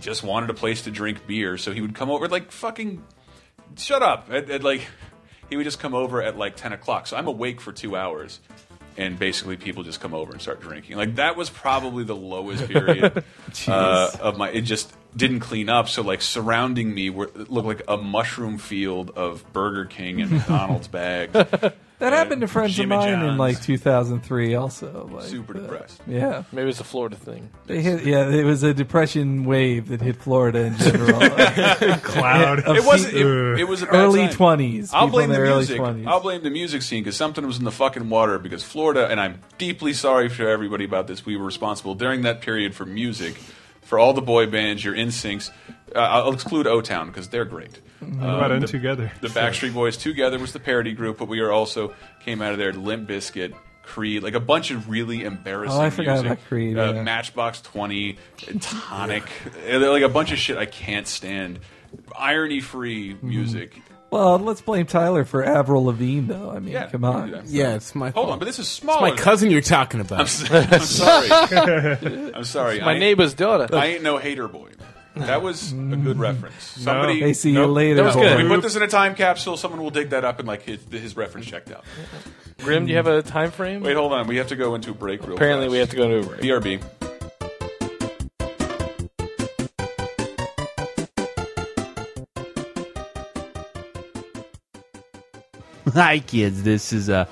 just wanted a place to drink beer, so he would come over like fucking. Shut up! At, at, like, he would just come over at like ten o'clock. So I'm awake for two hours, and basically people just come over and start drinking. Like that was probably the lowest [LAUGHS] period uh, of my. It just didn't clean up. So like surrounding me were looked like a mushroom field of Burger King and [LAUGHS] McDonald's bags. That happened to friends of Jimmy mine in John's. like 2003. Also, like, Super uh, depressed. Yeah, Maybe it's a Florida thing. they hit. Yeah, it was a depression wave that hit Florida in general. [LAUGHS] Cloud. Of It wasn't. se- It, it was a bad early time. 20s. I'll blame in the their early music. 20s. I'll blame the music scene because something was in the fucking water. Because Florida, and I'm deeply sorry for everybody about this. We were responsible during that period for music, for all the boy bands, your instincts. Uh, I'll exclude O Town because they're great. What about Um, In Together? The Backstreet Boys together was the parody group, but we are also came out of there. Limp Bizkit, Creed, like a bunch of really embarrassing. Oh, I forgot music. about Creed, Uh, yeah. Matchbox Twenty, [LAUGHS] Tonic, Uh, like a bunch of shit I can't stand. Irony-free Mm-hmm. music. Well, let's blame Tyler for Avril Lavigne, though. I mean, Yeah, come on. can. Yeah, it's my Hold on, but this is It's smaller. my cousin you're talking about. I'm sorry. I'm sorry. [LAUGHS] My I, neighbor's daughter. I ain't no hater boy. That was a good reference. Somebody. Hey, see you Nope. later. That was good. We put this in a time capsule. Someone will dig that up and like his, his reference checked out. Grimm, do you have a time frame? Wait, hold on. We have to go into a break. Real Apparently, fast. we have to go to a break. BRB. [LAUGHS] Hi, kids. This is uh,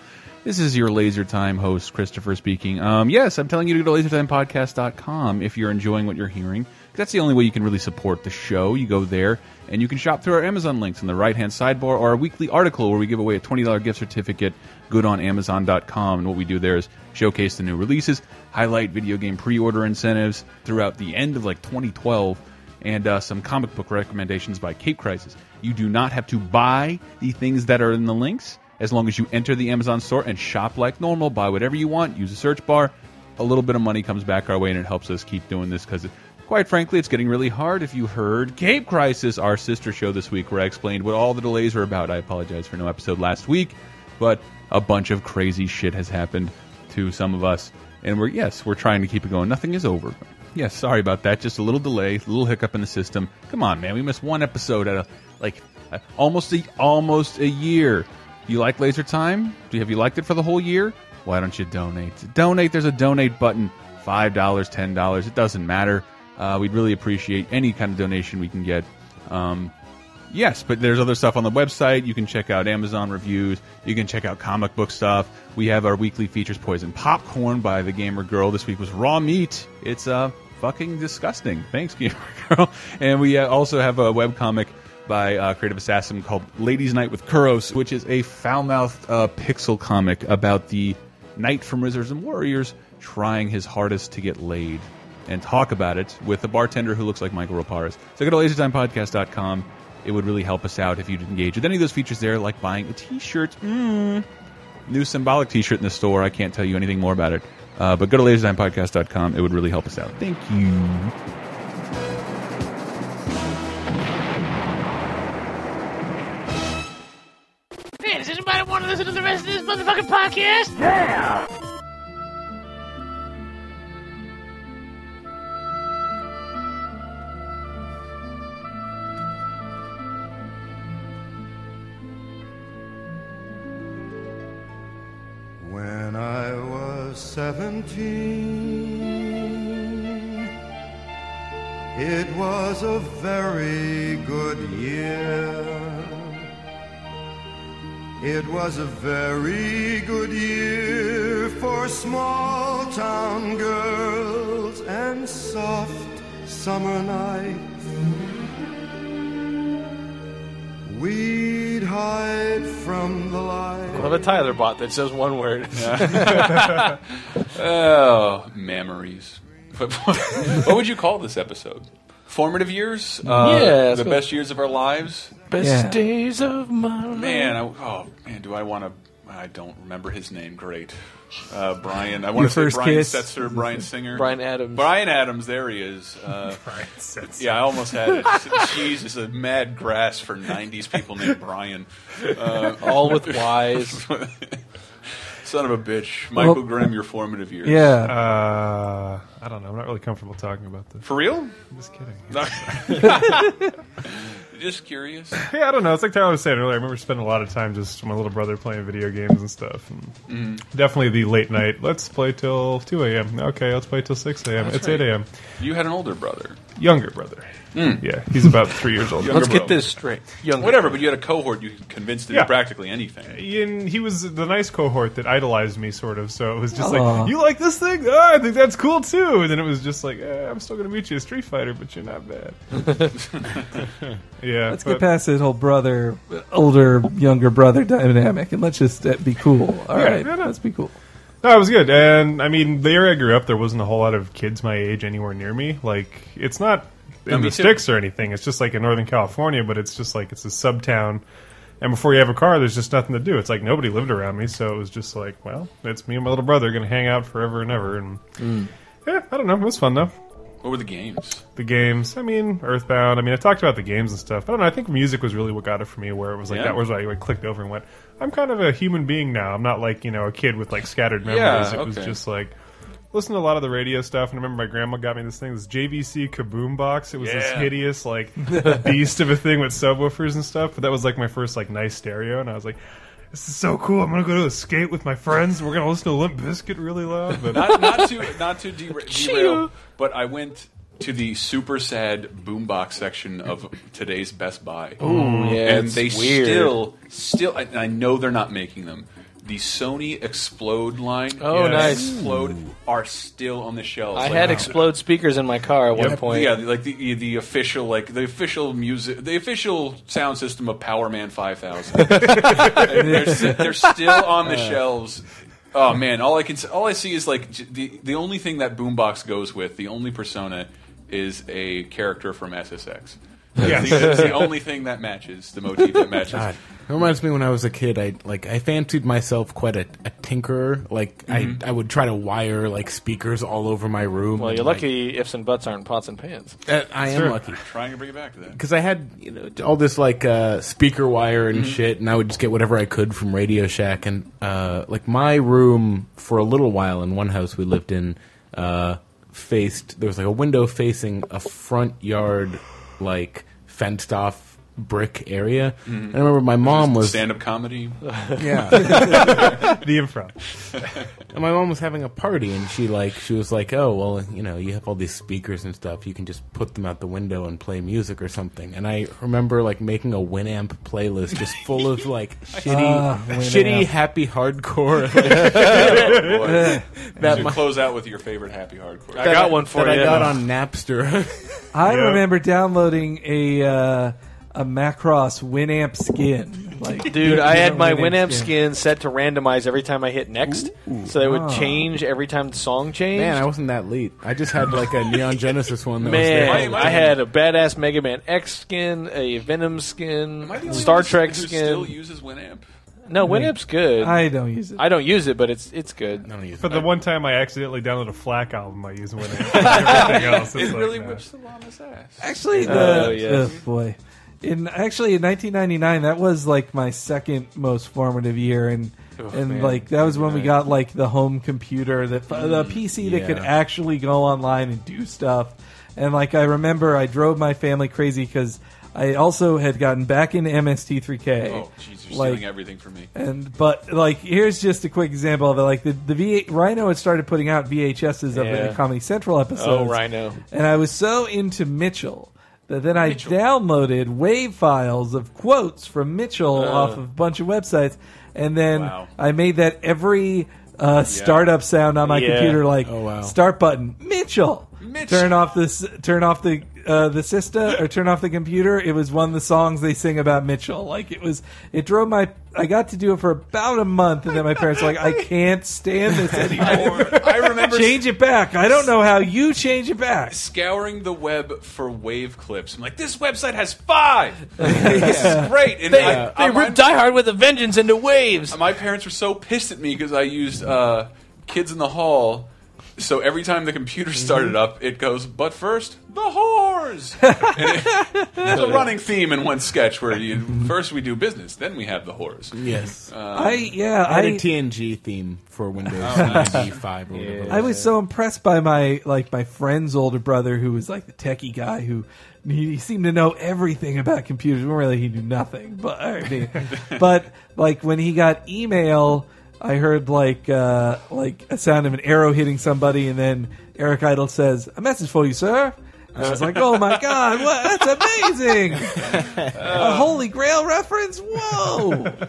this is your Laser Time host, Christopher speaking. Um, yes, I'm telling you to go to lasertimepodcast.com if you're enjoying what you're hearing. That's the only way you can really support the show. You go there and you can shop through our Amazon links in the right hand sidebar or our weekly article where we give away a $20 gift certificate good on Amazon.com. And what we do there is showcase the new releases, highlight video game pre order incentives throughout the end of like 2012 and uh, some comic book recommendations by Cape Crisis. You do not have to buy the things that are in the links as long as you enter the Amazon store and shop like normal, buy whatever you want, use a search bar. A little bit of money comes back our way and it helps us keep doing this because, quite frankly, it's getting really hard. If you heard Cape Crisis, our sister show this week, where I explained what all the delays were about, I apologize for no episode last week, but a bunch of crazy shit has happened to some of us. And we're, yes, we're trying to keep it going. Nothing is over. Yes, sorry about that. Just a little delay, a little hiccup in the system. Come on, man. We missed one episode at a like almost a almost a year. You like Laser Time? Do you, have you liked it for the whole year? Why don't you donate? Donate. There's a donate button. Five dollars, ten dollars. It doesn't matter. Uh, we'd really appreciate any kind of donation we can get. Um, Yes, but there's other stuff on the website. You can check out Amazon reviews. You can check out comic book stuff. We have our weekly features, Poison Popcorn by the Gamer Girl. This week was Raw Meat. It's uh, fucking disgusting. Thanks, [LAUGHS] Gamer Girl. And we uh, also have a webcomic by uh, Creative Assassin called Ladies Night with Kuros, which is a foul-mouthed uh, pixel comic about the knight from Wizards and Warriors trying his hardest to get laid. and talk about it with a bartender who looks like Michael Raparis. So go to lasertimepodcast.com. It would really help us out if you'd engage with any of those features there, like buying a T-shirt. Mm. New symbolic T-shirt in the store. I can't tell you anything more about it. Uh, but go to lasertimepodcast.com. It would really help us out. Thank you. Hey, does anybody want to listen to the rest of this motherfucking podcast? Yeah! Seventeen, it was a very good year. It was a very good year for small town girls and soft summer nights. We'd hide from the light. I love a Tyler bot that says one word. [LAUGHS] oh, memories. what would you call this episode? Formative years? Uh, Yeah, the so- best years of our lives? Best Yeah. days of my life. Man, I, oh man, do I want to? I don't remember his name. Great, uh, Brian. I Your want to say first Brian kiss. Setzer, Bryan Singer, Bryan Adams. Bryan Adams. There he is. Uh, [LAUGHS] Brian Setzer. Yeah, I almost had it. [LAUGHS] Jesus, a mad grass for '90s people named Brian. Uh, All with Ys. [LAUGHS] Son of a bitch, Michael Well- Grimm. Your formative years. Yeah. Uh, I don't know. I'm not really comfortable talking about this. For real? I'm just kidding. Just curious. [LAUGHS] Yeah, I don't know. It's like Tyler was saying earlier. I remember spending a lot of time just with my little brother playing video games and stuff. And Mm-hmm. Definitely the late night. Let's play till 2 a.m. Okay, let's play till 6 a.m. That's It's right. 8 a.m. You had an older brother. Younger brother. Mm. Yeah, he's about three years old. [LAUGHS] Younger Let's get this straight. Young Whatever, but you had a cohort you convinced convince to Yeah. do practically anything. And he was the nice cohort that idolized me, sort of. So it was just Aw. like, you like this thing? Oh, I think that's cool too. And then it was just like, eh, I'm still going to meet you a Street Fighter, but you're not bad. [LAUGHS] yeah. Let's but- get past this whole brother, older, younger brother dynamic, and let's just uh, be cool. All Yeah, right, yeah, no. let's be cool. No, it was good. And I mean, the area I grew up, there wasn't a whole lot of kids my age anywhere near me. Like, it's not No, in the sticks or anything. It's just like in Northern California, but it's just like it's a sub town. And before you have a car, there's just nothing to do. It's like nobody lived around me, so it was just like, well, it's me and my little brother going to hang out forever and ever. And Mm. yeah, I don't know. It was fun though. What were the games? The games, I mean, Earthbound. I mean, I talked about the games and stuff. I don't know. I think music was really what got it for me, where it was like Yeah. that was where I clicked over and went, I'm kind of a human being now. I'm not like you know a kid with like scattered memories. Yeah, it was just like listen to a lot of the radio stuff. And I remember my grandma got me this thing, this JVC Kaboom box. It was this Yeah. hideous like [LAUGHS] beast of a thing with subwoofers and stuff. But that was like my first like nice stereo, and I was like. This is so cool! I'm gonna go to a skate with my friends. We're gonna listen to Limp Bizkit really loud. But not not to not to dera- [LAUGHS] derail, but I went to the super sad boombox section of today's Best Buy. Ooh, yeah, and it's they weird. still still and I know they're not making them. The Sony Xplod line, Oh, and nice. Xplod are still on the shelves. I Like, had Xplod speakers in my car at one point. Yeah, like the the official like the official music, the official sound system of Powerman Five Thousand. [LAUGHS] they're, they're still on the uh. shelves. Oh man, all I can s- all I see is like the the only thing that boombox goes with, the only persona is a character from SSX. That's, Yes. the, that's the [LAUGHS] only thing that matches the motif that matches. God. It reminds me when I was a kid. I like I fancied myself quite a, a tinkerer. Like Mhm. I I would try to wire like speakers all over my room. Well, and, you're like, lucky ifs and buts aren't pots and pans. Uh, I am lucky Trying to bring it back to that. because I had you know all this like uh, speaker wire and Mhm. shit, and I would just get whatever I could from Radio Shack. And uh, like my room for a little while in one house we lived in uh, faced there was like a window facing a front yard like fenced off brick area. Mhm. And I remember my mom was stand up comedy. [LAUGHS] yeah. the improv. And my mom was having a party, and she like she was like, "Oh, well, you know, you have all these speakers and stuff. You can just put them out the window and play music or something." And I remember like making a Winamp playlist just full of like [LAUGHS] shitty, Ah, shitty, happy hardcore. [LAUGHS] Oh, that That my- close out with your favorite happy hardcore. i got that that I got on Napster. I Yeah. remember downloading a uh, a Macross Winamp skin. Like, Dude, I had my Winamp Winamp skin set to randomize every time I hit next, so it would Ah. change every time the song changed. Man, I wasn't that late. I just had like a Neon Genesis one. That Man, was there. I had a badass Mega Man X skin, a Venom skin, Am I the only Star one Trek who skin. still uses Winamp? no, Winamp's good. I don't use it. I don't use it, but it's it's good. I don't use For it. the one time I accidentally downloaded a FLAC album, I used Winamp. [LAUGHS] Everything else, it's It like, really nah. whips Solana's ass. Actually, the Oh, yeah. oh, boy, in actually in 1999, that was like my second most formative year, and Oh, and man. like that was when we got like the home computer, that the mm, PC that could actually go online and do stuff, and like I remember, I drove my family crazy because I also had gotten back into MST3K. Oh, jeez, you're Like- stealing everything from me. And but like here's just a quick example of it. Like the the v- Rhino had started putting out VHSs of Yeah. the Comedy Central oh, episodes. Oh, Rhino. And I was so into Mitchell that then I downloaded wave files of quotes from Mitchell off of a bunch of websites, and then Wow. I made that every uh, startup sound on my Yeah. computer, like Oh, wow. start button Mitchell. Mitch. Turn off this. Turn off the uh, the sister or turn off the computer. It was one of the songs they sing about Mitchell. Like it was. It drove my. I got to do it for about a month, and then my parents were like, "I can't stand this [LAUGHS] anymore." I remember [LAUGHS] change it back. I don't know how you change it back. scouring the web for wave clips. I'm like, this website has five. [LAUGHS] this is great. And They, I, they I- ripped Die Hard with a vengeance into waves. my parents were so pissed at me because I used uh, Kids in the Hall. So every time the computer mm-hmm. started up, it goes, but first, the whores! And [LAUGHS] it- There's a running theme in one sketch where you first we do business, then we have the whores. yes. Um, I yeah. I had I a TNG theme for Windows 95 or whatever. I was so impressed by my like my friend's older brother who was like the techie guy who he, he seemed to know everything about computers. Well, really, he knew nothing, but I mean, [LAUGHS] but like when he got email, I heard like uh, like a sound of an arrow hitting somebody, and then Eric Idle says, "A message for you, sir." And I was like, "Oh my god, what? That's amazing! [LAUGHS] A Holy Grail reference! Whoa!" [LAUGHS]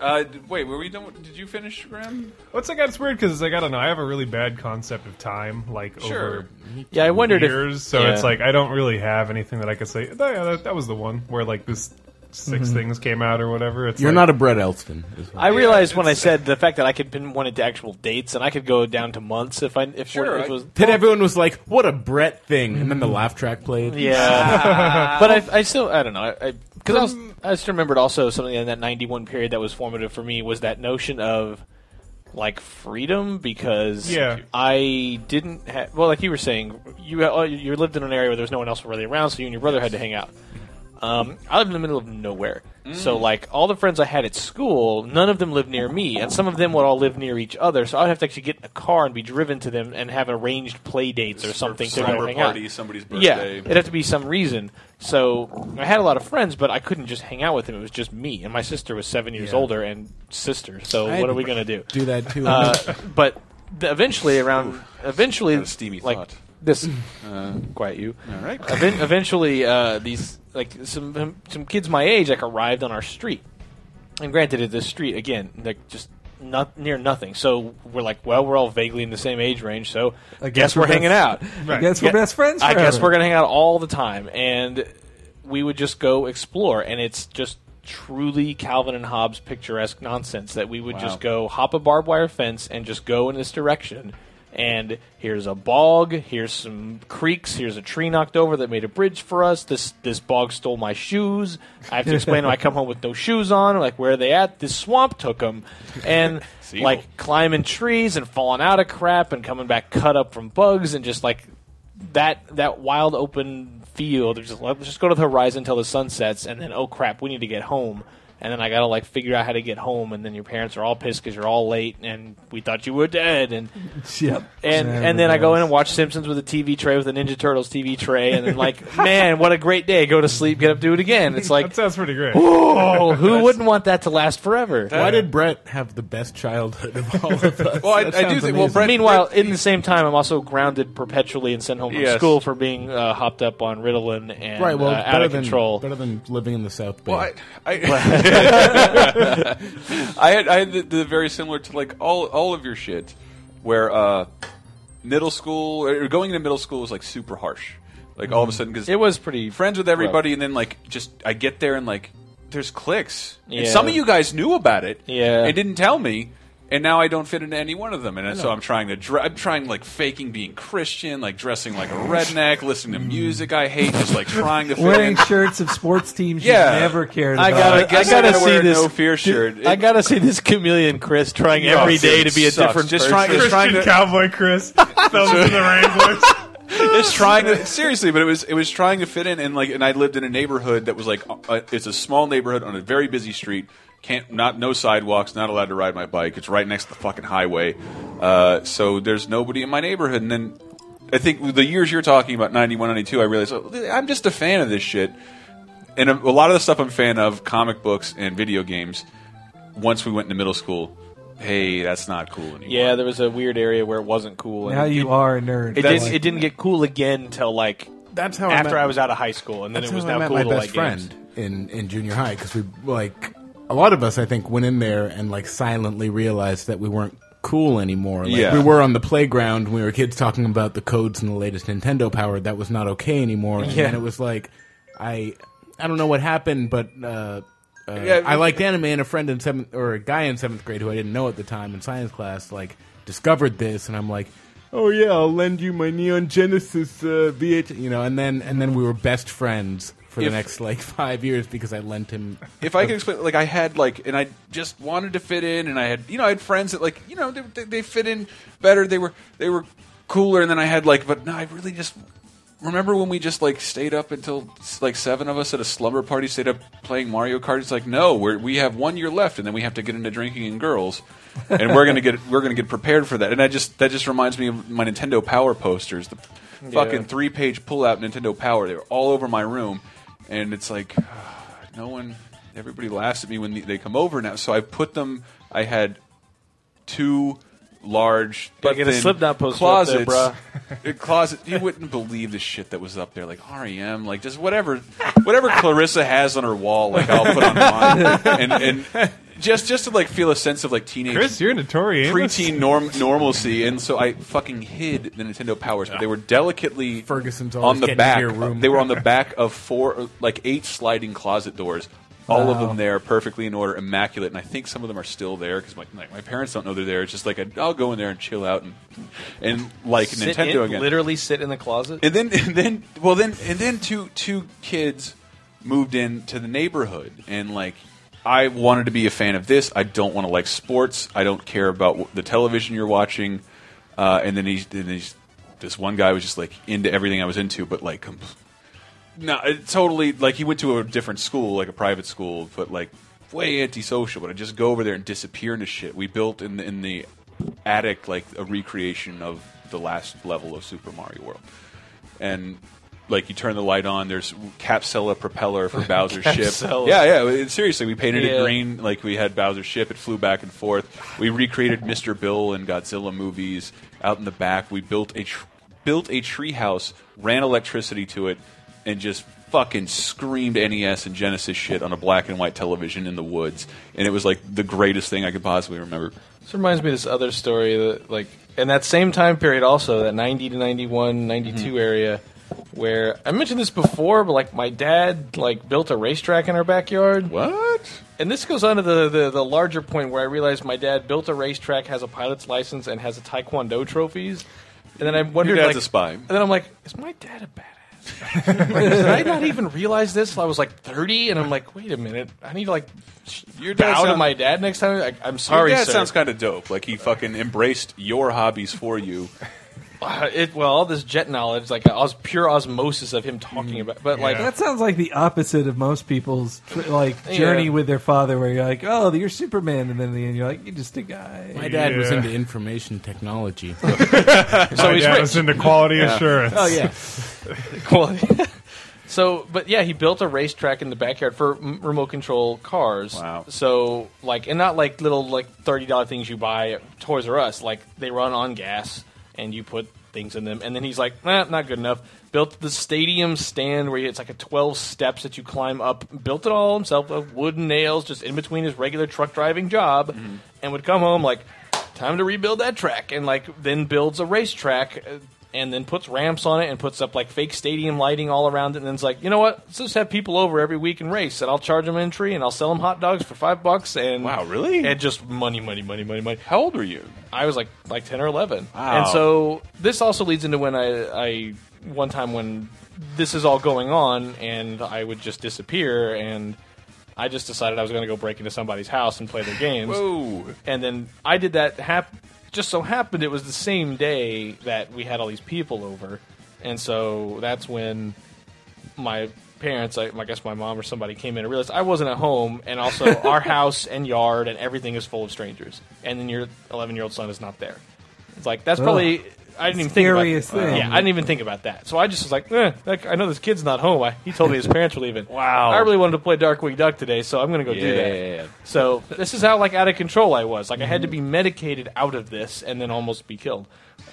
Uh, d- wait, were we done? with- Did you finish, Graham? What's like it's weird because like I don't know I have a really bad concept of time like Sure. over Yeah, I wondered years if so yeah. it's like I don't really have anything that I could say oh, yeah that, that was the one where like this 6 mm-hmm. things came out or whatever it's You're like, not a Brett Elston. I realized when I said the fact that I could pinpoint it to actual dates, and I could go down to months if I if, Sure, if it was. Then everyone was like, "What a Brett thing," and then the mm. laugh track played. Yeah, [LAUGHS] but I, I still I don't know because I, was um, I just remembered also something in that '91 period that was formative for me was that notion of like freedom because Yeah. I didn't have well like you were saying you uh, you lived in an area where there was no one else really around so you and your brother had to hang out. Um, I live in the middle of nowhere, so like all the friends I had at school, none of them lived near me, and some of them would all live near each other. So I'd have to actually get in a car and be driven to them and have arranged play dates or something to go Slumber hang party, out. somebody's Yeah, it'd have to be some reason. So I had a lot of friends, but I couldn't just hang out with them. It was just me, and my sister was seven years Yeah. older and sister. So I what are we gonna do? Do that too. Uh, but th- eventually, around eventually, Got a steamy like thought. this. Uh, quiet you. All right. Even- eventually, uh, these like some some kids my age like arrived on our street, and granted, at this street again, like just not near nothing. So we're like, well, we're all vaguely in the same age range, so I guess, we're, we're hanging out. best- I guess we're best friends I guess we're gonna hang out all the time, and we would just go explore, and it's just truly Calvin and Hobbes picturesque nonsense that we would Wow. just go hop a barbed wire fence and just go in this direction. And here's a bog. Here's some creeks. Here's a tree knocked over that made a bridge for us. This this bog stole my shoes. I have to explain when I come home with no shoes on. Like where are they at? This swamp took them, and [LAUGHS] like climbing trees and falling out of crap and coming back cut up from bugs and just like that that wild open field. Just let's just go to the horizon until the sun sets, and then oh crap, we need to get home. And then I gotta like figure out how to get home, and then your parents are all pissed because you're all late, and we thought you were dead, and [LAUGHS] Yep. and Yeah, and then I go in and watch Simpsons with a TV tray with a Ninja Turtles TV tray, and then like, [LAUGHS] man, what a great day! Go to sleep, get up, do it again. It's [LAUGHS] like, that sounds pretty great oh, who wouldn't want that to last forever? Why did Brett have the best childhood of all of us? Well, I- I do sounds think- well. Brett- Meanwhile, in the same time, I'm also grounded perpetually and sent home from Yes. school for being uh, hopped up on Ritalin and right, well, uh, out better of than control. better than living in the South Bay. Well, I, I, I had, I had the, the very similar to like all all of your shit, where uh, middle school or going into middle school was like super harsh. Like all of a sudden, because it was pretty friends with everybody, and then like just I get there and like there's clicks. And some of you guys knew about it. Yeah. and didn't tell me. And now I don't fit into any one of them, and so. I'm trying to. Dre- I'm trying like faking being Christian, like dressing like a redneck, listening to mm. music I hate, just like trying to [LAUGHS] fit Wearing in. shirts of sports teams Yeah. you never cared I about. gotta, I, guess I gotta gotta see wear a this no fear shirt. I gotta see this chameleon Chris trying Yeah, every dude, day it to be a sucks. different Just person. trying- just trying Christian to- cowboy Chris [LAUGHS] films in the Wranglers. [LAUGHS] it's trying to [LAUGHS] seriously, but it was it was trying to fit in, and like, and I lived in a neighborhood that was like, uh, it's a small neighborhood on a very busy street. Can't not no sidewalks, not allowed to ride my bike. It's right next to the fucking highway, uh, so there's nobody in my neighborhood. And then I think the years you're talking about, 91, 92, I realized oh, I'm just a fan of this shit, and a, a lot of the stuff I'm a fan of, comic books and video games. Once we went into middle school, hey, that's not cool anymore. Yeah, there was a weird area where it wasn't cool. and Now it- you are a nerd. It, didn't, it didn't get cool again until like That's how I after met- I was out of high school, and then That's it was how I now met cool my to best like friend games. in in junior high because we like a lot of us I think went in there and like silently realized that we weren't cool anymore. Like, Yeah. we were on the playground. when We were kids talking about the codes and the latest Nintendo power. That was not okay anymore. And Yeah. then it was like I I don't know what happened, but. Uh, uh, Yeah, I liked anime, and a friend in seventh or a guy in seventh grade who I didn't know at the time in science class like discovered this, and I'm like, oh yeah, I'll lend you my Neon Genesis uh, VH, you know, and then and then we were best friends for the next like five years because I lent him. if I could explain, like I had like, and I just wanted to fit in, and I had, you know, I had friends that like, you know, they, they, they fit in better. They were they were cooler, and then I had like, but no, I really just remember when we just like stayed up until like seven of us at a slumber party, stayed up playing Mario Kart. It's like, no, we're, we have one year left, and then we have to get into drinking and girls, and we're gonna get we're gonna get prepared for that. And I just that just reminds me of my Nintendo Power posters, the fucking three page pull out Nintendo Power. They were all over my room, and it's like [SIGHS] no one everybody laughs at me when they come over now so i put them i had two large but get a thin Slipknot poster up there, closets a [LAUGHS] closet you wouldn't believe the shit that was up there like rem like just whatever whatever clarissa has on her wall like i'll put on mine [LAUGHS] and, and just just to like feel a sense of like teenage Chris, you're notorious. preteen norm normalcy, and so I fucking hid the Nintendo Powers, but they were delicately Ferguson's on the getting back. your room. They were on the back of four, like eight sliding closet doors. All of them there, perfectly in order, immaculate, and I think some of them are still there because my, like, my parents don't know they're there. It's just like i I'll go in there and chill out and and like Sit Nintendo in- again. Literally sit in the closet. And then, and then, well, then, and then two two kids moved into the neighborhood, and like, I wanted to be a fan of this. I don't want to like sports. I don't care about the television you're watching. Uh, and then he's, then he's, this one guy was just like into everything I was into, but like, no, it totally like he went to a different school, like a private school, but like way antisocial. But I just go over there and disappear into shit. We built in the, in the attic like a recreation of the last level of Super Mario World, and like you turn the light on, there's Capsela propeller for [LAUGHS] Bowser's ship. Yeah, yeah. seriously, we painted Yeah. it green like we had Bowser's ship. It flew back and forth. We recreated Mr. Bill and Godzilla movies out in the back. We built a tr- built a treehouse, ran electricity to it, and just fucking screamed NES and Genesis shit on a black and white television in the woods. And it was like the greatest thing I could possibly remember. This reminds me of this other story that, like, in that same time period, also that 90 to 91, 92 Mm-hmm. area, where I mentioned this before, but like my dad like built a racetrack in our backyard. What? And this goes on to the, the, the larger point where I realized my dad built a racetrack, has a pilot's license, and has a taekwondo trophies. And then I wondered, dad's like, a spy. And then I'm like, is my dad a badass? Did I not even realize this? I was like 30, and I'm like, wait a minute, I need to like sh- Your dad bow to my dad next time. Like, I'm sorry, Your dad sir. sounds kind of dope. Like he fucking embraced your hobbies for you. Uh, [SIGHS] it, well, all this jet knowledge, like os- pure osmosis of him talking about, but like that sounds like the opposite of most people's tr- like Yeah. journey with their father, where you're like, "Oh, you're Superman," and then in the end, you're like, "You're just a guy." My dad was Yeah. into information technology. [LAUGHS] My he's dad rich. was into quality Yeah. assurance. oh yeah, [LAUGHS] quality. [LAUGHS] so, but yeah, he built a racetrack in the backyard for m- remote control cars. Wow. So, like, and not like little like thirty dollar things you buy at Toys R Us. Like they run on gas, and you put things in them. And then he's like, nah, not good enough. Built the stadium stand where it's like a twelve steps that you climb up. Built it all himself with wooden nails, just in between his regular truck driving job, and would come home like. Time to rebuild that track, and like then builds a racetrack uh, and then puts ramps on it and puts up like fake stadium lighting all around it. And then it's like, you know what? Let's just have people over every week and race, and I'll charge them entry, and I'll sell them hot dogs for five bucks. And Wow, really? And just money, money, money, money, money. How old were you? I was like like ten or eleven. Wow. And so this also leads into when I, I one time when this is all going on, and I would just disappear, and I just decided I was going to go break into somebody's house and play their games. Whoa. And then I did that. Hap- just so happened it was the same day that we had all these people over, and so that's when my parents, I, I guess my mom or somebody came in and realized I wasn't at home, and also [LAUGHS] our house and yard and everything is full of strangers, and then your 11 year old son is not there. It's like that's probably. I didn't even think about Scariest thing. Yeah, I didn't even think about that. So I just was like, eh, like, I know this kid's not home. I, he told me his [LAUGHS] parents were leaving. Wow. I really wanted to play Darkwing Duck today, so I'm going to go do Yeah. that. So this is how like out of control I was. Like I had to be medicated out of this and then almost be killed.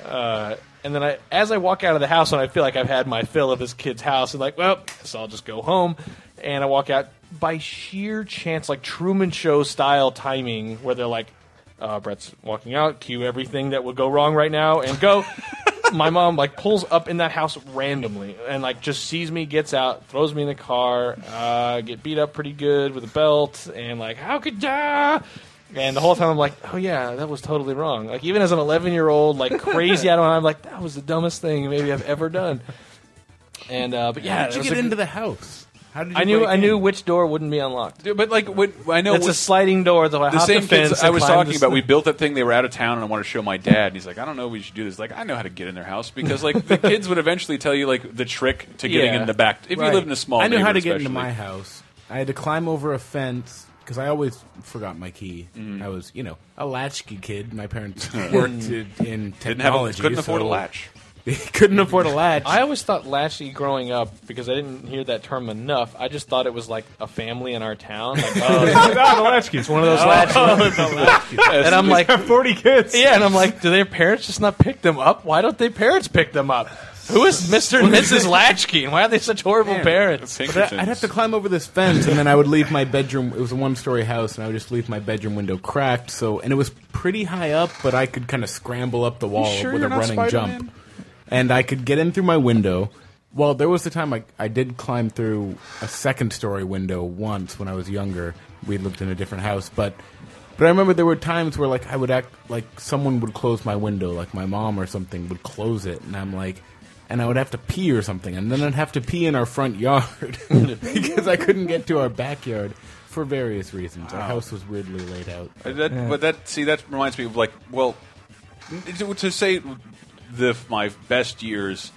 Uh, and then I, as I walk out of the house and I feel like I've had my fill of this kid's house, and like, well, so I'll just go home. And I walk out by sheer chance, like Truman Show style timing, where they're like, uh, Brett's walking out, cue everything that would go wrong right now, and go. [LAUGHS] my mom like pulls up in that house randomly and like just sees me, gets out, throws me in the car, uh, get beat up pretty good with a belt, and like how could ya? And the whole time I'm like, oh yeah, that was totally wrong. Like even as an 11 year old, like [LAUGHS] crazy I don't. I'm like that was the dumbest thing maybe I've ever done. And uh, but yeah, How did you get into the house? How did you I knew break I knew which door wouldn't be unlocked. Dude, but like, when, I know it's a sliding door. Though I the hopped same the fence kids I and was climbed talking this- about. We built that thing. They were out of town, and I wanted to show my dad. And he's like, "I don't know. if We should do this." Like, I know how to get in their house because like the kids would eventually tell you like the trick to getting Yeah. in the back. If Right. you live in a small, I knew how to neighborhood get into especially. my house. I had to climb over a fence because I always forgot my key. Mm. I was, you know, a latchkey kid. My parents [LAUGHS] worked in in Didn't have a- couldn't afford a so latch. They [LAUGHS] couldn't afford a latch. I always thought latchkey growing up because I didn't hear that term enough. I just thought it was like a family in our town. Like, [LAUGHS] oh, the latchkey. It's one of those Oh, latchkeys. [LAUGHS] the and I'm like, forty kids. Yeah, and I'm like, do their parents just not pick them up? Why don't their parents pick them up? Who is Mr. and Mrs. Latchkey, and why are they such horrible Man. parents? But I- I'd have to climb over this fence, and then I would leave my bedroom. It was a one-story house, and I would just leave my bedroom window cracked. So, and it was pretty high up, but I could kind of scramble up the wall sure with a running Spider-Man? jump, and I could get in through my window. Well, there was the time I, I did climb through a second-story window once when I was younger. We lived in a different house, but but I remember there were times where like I would act like someone would close my window, like my mom or something would close it, and I'm like, and I would have to pee or something, and then I'd have to pee in our front yard [LAUGHS] because I couldn't get to our backyard for various reasons. Our house was weirdly laid out. Uh, That, But that see that reminds me of like well, to, to say the my best years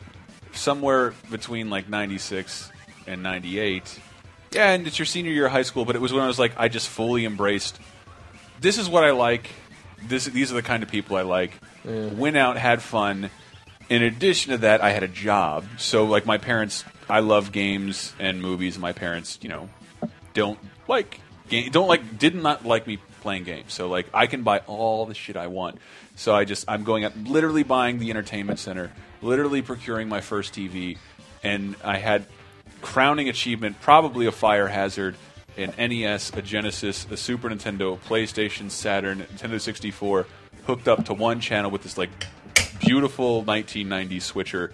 somewhere between like ninety six and ninety eight. Yeah, and it's your senior year of high school, but it was when I was like I just fully embraced. This is what I like. This these are the kind of people I like. Went out, had fun. In addition to that, I had a job. So like my parents, I love games and movies. My parents, you know, don't like game, don't like did not like me playing games. So like I can buy all the shit I want. So I just I'm going out literally buying the entertainment center, literally procuring my first TV, and I had crowning achievement probably a fire hazard an NES, a Genesis, a Super Nintendo, PlayStation, Saturn, Nintendo 64 hooked up to one channel with this like beautiful 1990s switcher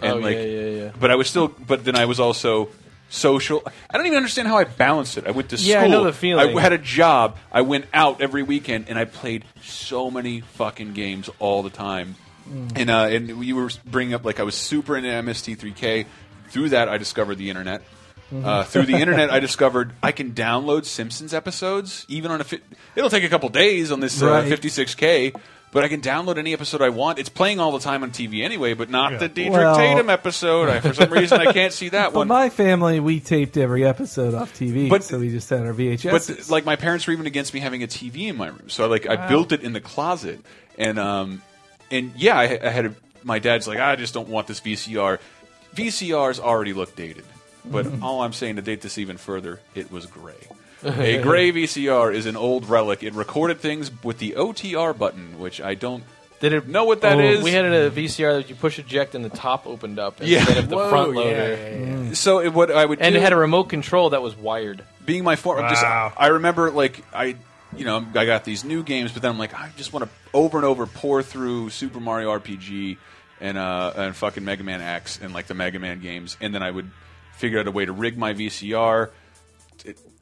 and Oh, like yeah, yeah, yeah. but I was still but then I was also social I don't even understand how I balanced it. I went to school. Yeah, I know the feeling. I had a job. I went out every weekend and I played so many fucking games all the time. Mm. And uh, and you were bringing up like I was super into MST3K. Through that, I discovered the internet. Mm-hmm. Uh, through the [LAUGHS] internet, I discovered I can download Simpsons episodes, even on a. Fi- it'll take a couple days on this uh, Right. 56k, but I can download any episode I want. It's playing all the time on TV anyway, but not the Dietrich Well- Tatum episode. I, for some reason, I can't see that [LAUGHS] But one. my family, we taped every episode off TV, But- so we just had our VHS. But like my parents were even against me having a TV in my room, so I, like I built it in the closet, and um, and yeah, I, I had a, my dad's like I just don't want this VCR. VCRs already look dated, but Mm-hmm. all I'm saying to date this even further, it was gray. A gray VCR is an old relic. It recorded things with the OTR button, which I don't Did it know what that oh, is. We had a VCR that you push eject and the top opened up Yeah. instead of the Whoa, front loader. yeah, yeah. So it, what I would And do, it had a remote control that was wired. being my form. Just, Wow. I remember like I, you know, I got these new games, but then I'm like, I just want to over and over pour through Super Mario RPG, and uh, and fucking Mega Man X and like the Mega Man games, and then I would figure out a way to rig my VCR.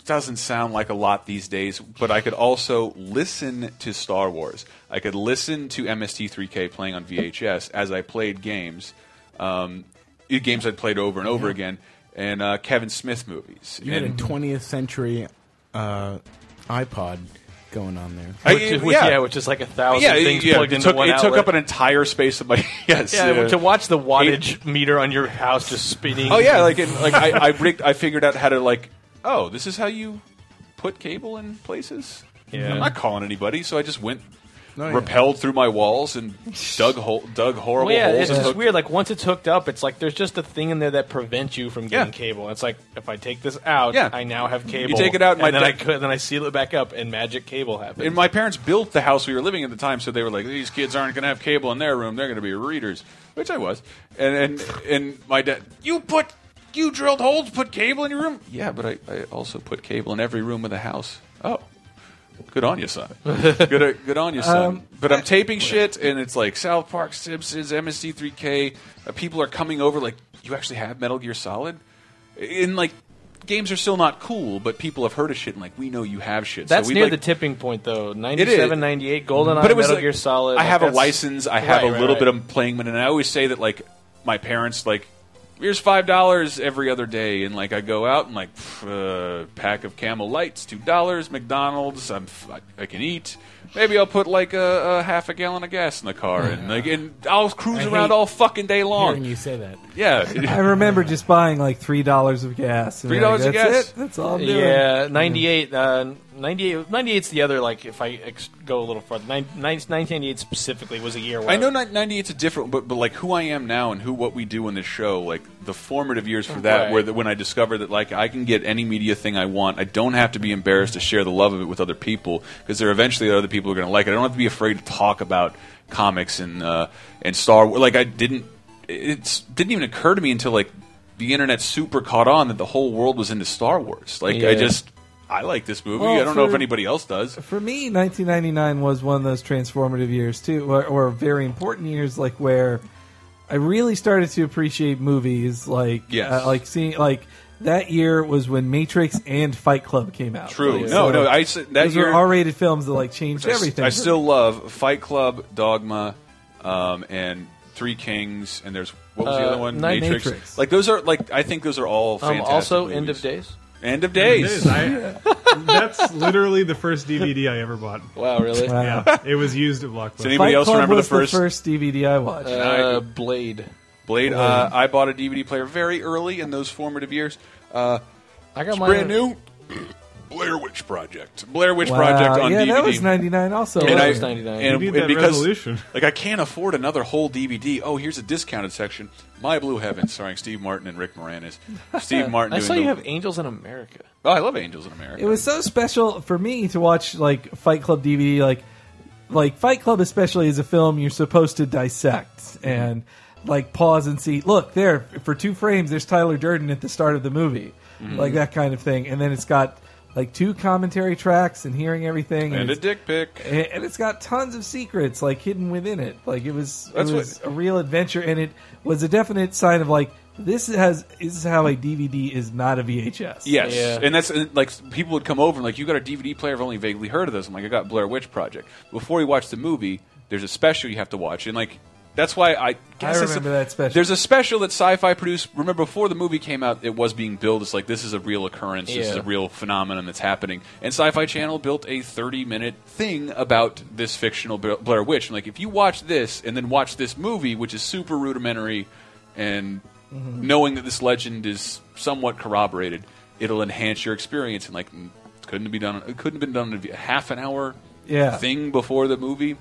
It doesn't sound like a lot these days, but I could also listen to Star Wars. I could listen to MST3K playing on VHS as I played games, um, games I'd played over and over Yeah. again, and uh, Kevin Smith movies. You had a 20th century uh, iPod going on there. I- Which is- which- yeah, which is like a thousand yeah, things yeah, plugged it into took, one It took up an entire space of my [LAUGHS] yes. Yeah, uh, to watch the wattage meter on your house just spinning. Oh yeah, like in, like I, I rigged. I figured out how to like. Oh, this is how you put cable in places. Yeah. I'm not calling anybody, so I just went, Oh, yeah. repelled through my walls and [LAUGHS] dug hole, dug horrible Well, yeah, holes. it's just hooked- weird. Like once it's hooked up, it's like there's just a thing in there that prevents you from getting Yeah. cable. It's like if I take this out, Yeah. I now have cable. You take it out, and my then I could, then I seal it back up, and magic cable happens. And my parents built the house we were living in at the time, so they were like, "These kids aren't going to have cable in their room; they're going to be readers," which I was. And and and my dad, you put, you drilled holes, put cable in your room. Yeah, but I, I also put cable in every room of the house. Oh, good on you, son. [LAUGHS] good good on you, son. Um, but I'm taping shit, and it's like South Park, Simpsons, MST3K. Uh, people are coming over, like, you actually have Metal Gear Solid, and like. Games are still not cool, but people have heard of shit and like we know you have shit. That's so we near like, the tipping point, though. It 97, is. 98, GoldenEye, But it was Metal like- Gear Solid. I like, have a license. I have Right, a right, little right. bit of playing, and I always say that like my parents like. Here's five dollars every other day, and like I go out and like pff, uh, pack of Camel Lights, two dollars. McDonald's, I'm f- I, I can eat. Maybe I'll put like a, a half a gallon of gas in the car, and [LAUGHS] like and I'll cruise I around hate all fucking day long. Hearing you say that. Yeah, I remember just buying like three dollars of gas. and $3 like, of That's gas? it. That's all I'm doing. Yeah, 98, uh, 98, 98's the other, like, if I ex- go a little further. Nine, nine, 1998 specifically was a year where I know 98's a different, but but like who I am now and who what we do in this show, like the formative years for that, Right. where the, when I discovered that like I can get any media thing I want, I don't have to be embarrassed to share the love of it with other people because there are eventually other people who are going to like it. I don't have to be afraid to talk about comics and uh, and Star Wars. Like I didn't, it didn't even occur to me until like the internet super caught on that the whole world was into Star Wars. Like I just. I like this movie. Well, I don't know if anybody else does. For me, 1999 was one of those transformative years too, or, or very important years, like where I really started to appreciate movies. Like, Yes. uh, like seeing like that year was when Matrix and Fight Club came out. True. Like, No, so no, I s- that those year- were R-rated films that like changed I s- everything. I still love Fight Club, Dogma, um, and Three Kings, and there's what was the Uh, other one? Night Matrix. Matrix. Like those are like I think those are all Um, fantastic. also, movies. End of Days. End of Days. I- that's literally the first DVD I ever bought. Wow, really? Wow. Yeah, it was used at Blockbuster. Does anybody Fight else Club remember the first? the first DVD I watched. Uh, Blade. Blade. Uh, I bought a DVD player very early in those formative years. Uh, I got it's mine- brand new. Blair Witch Project. Blair Witch Wow, Project on yeah, DVD. that was 99 also. and wasn't I, it? and, You and because resolution. [LAUGHS] like I can't afford another whole DVD. Oh, here's a discounted section. My Blue Heaven, starring Steve Martin and Rick Moranis. Steve [LAUGHS] Martin. I doing saw the- you have Angels in America. Oh, I love Angels in America. It was so special for me to watch like Fight Club DVD, like like Fight Club, especially as a film you're supposed to dissect and like pause and see. Look there for two frames. There's Tyler Durden at the start of the movie, Mhm. like that kind of thing. And then it's got like two commentary tracks and hearing everything, and a dick pic. and and it's got tons of secrets like hidden within it. Like it was, That's it what- a real adventure, and it was a definite sign of like this has this is how a DVD is not a VHS. Yes, and that's and, like people would come over and like you got a DVD player. I've only vaguely heard of this. I'm like, I got Blair Witch Project. Before you watch the movie, there's a special you have to watch, and like that's why I guess it's remember a- that special. There's a special that Sci-Fi produced. Remember before the movie came out, it was being billed as like this is a real occurrence. This is a real phenomenon that's happening. And Sci-Fi Channel built a 30 minute thing about this fictional Blair Witch. And like if you watch this and then watch this movie, which is super rudimentary and Mhm. knowing that this legend is somewhat corroborated, it'll enhance your experience. And like, mm, it couldn't be done. It couldn't have been done in a half an hour Yeah. thing before the movie.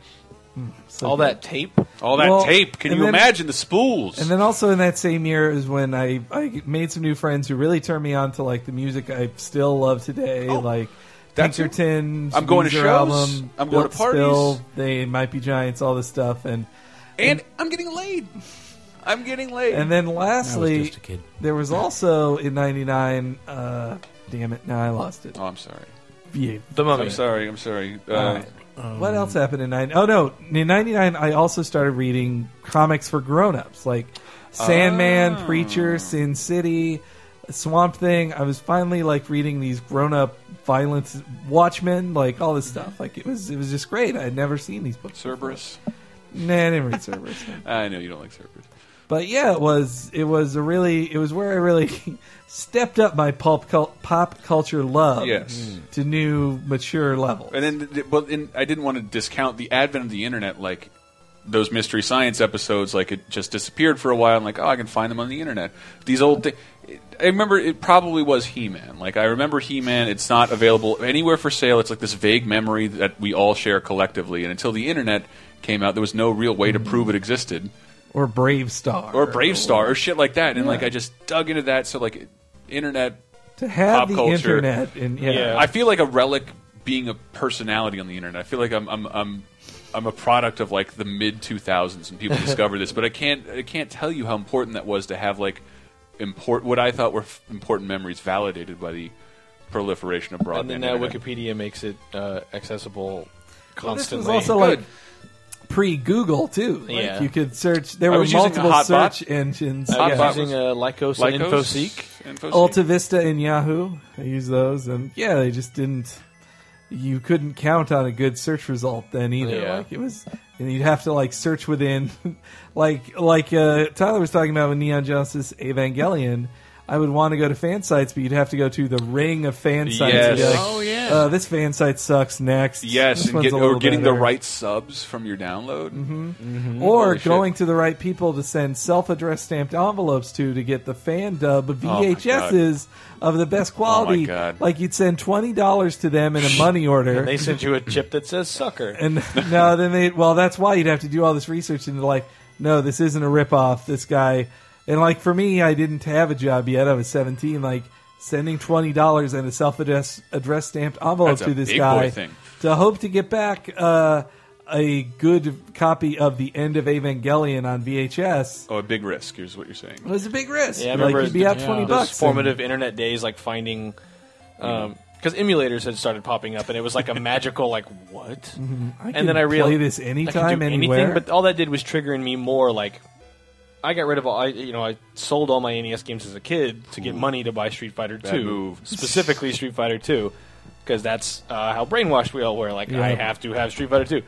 So All good. that tape. All that Well, tape. Can you then- imagine the spools? And then also in that same year is when I, I made some new friends who really turned me on to like the music I still love today, like Oh, that's Pinkerton. I'm going to Weezer shows, Album, I'm going to Built Spill, parties. They might be giants, all this stuff, and and I'm getting laid. I'm getting laid. and then lastly, just a kid. there was also in '99. Uh, damn it! Now I lost it. Oh, I'm sorry. Yeah. The Mummy. I'm sorry. I'm sorry. Uh, All right. what else happened in nine? Oh no, in '99 I also started reading comics for grown-ups like Sandman, Oh. Preacher, Sin City, Swamp Thing. I was finally like reading these grown-up violence, Watchmen, like all this stuff. Like it was, it was just great. I had never seen these books. Cerebus. Nah, I didn't read Cerebus. [LAUGHS] I know you don't like Cerebus. But yeah, it was it was a really it was where I really [LAUGHS] stepped up my pulp cul- pop culture love Yes. Mm. to new mature levels. And then, th- well, and I didn't want to discount the advent of the internet, like those mystery science episodes. Like it just disappeared for a while, and like, oh, I can find them on the internet. These old things. I remember it probably was He-Man. Like I remember He-Man. It's not available anywhere for sale. It's like this vague memory that we all share collectively. And until the internet came out, there was no real way to prove it existed. Or BraveStarr. Or BraveStarr, or shit like that. And Yeah. like I just dug into that. So like internet To have pop the culture. internet and yeah. I feel like a relic being a personality on the internet. I feel like I'm I'm I'm I'm a product of like the mid 2000s when people [LAUGHS] discovered this, but I can't I can't tell you how important that was to have like import what I thought were f- important memories validated by the proliferation of broadband. and then now internet. Wikipedia makes it uh, accessible Well, this constantly. was also like pre Google too. Like Yeah. you could search. There I were was using a multiple Hotbot. search engines. I was yeah. using uh, Lycos, and InfoSeek. InfoSeek. Alta Vista and Yahoo. I use those, and yeah, they just didn't. You couldn't count on a good search result then either. Yeah. Like it was, and you'd have to like search within, [LAUGHS] like like uh, Tyler was talking about with Neon Genesis Evangelion. I would want to go to fan sites, but you'd have to go to the ring of fan sites. and be Yes. like, Oh, yeah. Uh, this fan site sucks. Next, Yes, This and one's get, a or little getting the better. right subs from your download. Mm-hmm. or going to the right people to send self-addressed stamped envelopes to to get the fan dub of Oh my VHSs of the best quality. God. Like you'd send twenty dollars to them in a money [LAUGHS] order, And they sent you a chip that says "sucker." and [LAUGHS] no, then they well, that's why you'd have to do all this research into like, no, this isn't a ripoff. This guy, and like for me, I didn't have a job yet. I was seventeen. Like sending twenty dollars and a self-addressed address stamped envelope That's a to this big guy boy thing. to hope to get back uh, a good copy of the end of Evangelion on VHS. Oh, a big risk. Here's what you're saying. It was a big risk. Yeah, I like remember you'd be out the- twenty those bucks. formative internet days, like finding. Because emulators had started popping up, and it was like a [LAUGHS] magical, like what? I can and then I play realized this I could anytime, do anywhere. anything. But all that did was triggering me more like. I got rid of all. I you know I sold all my NES games as a kid to get Ooh. money to buy Street Fighter Bad Two, move. specifically Street Fighter Two, because that's uh, how brainwashed we all were. Like I have to have Street Fighter Two.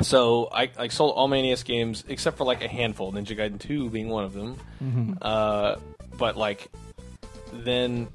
So I, I sold all my NES games except for like a handful, Ninja Gaiden Two being one of them. Mhm. Uh, but like then.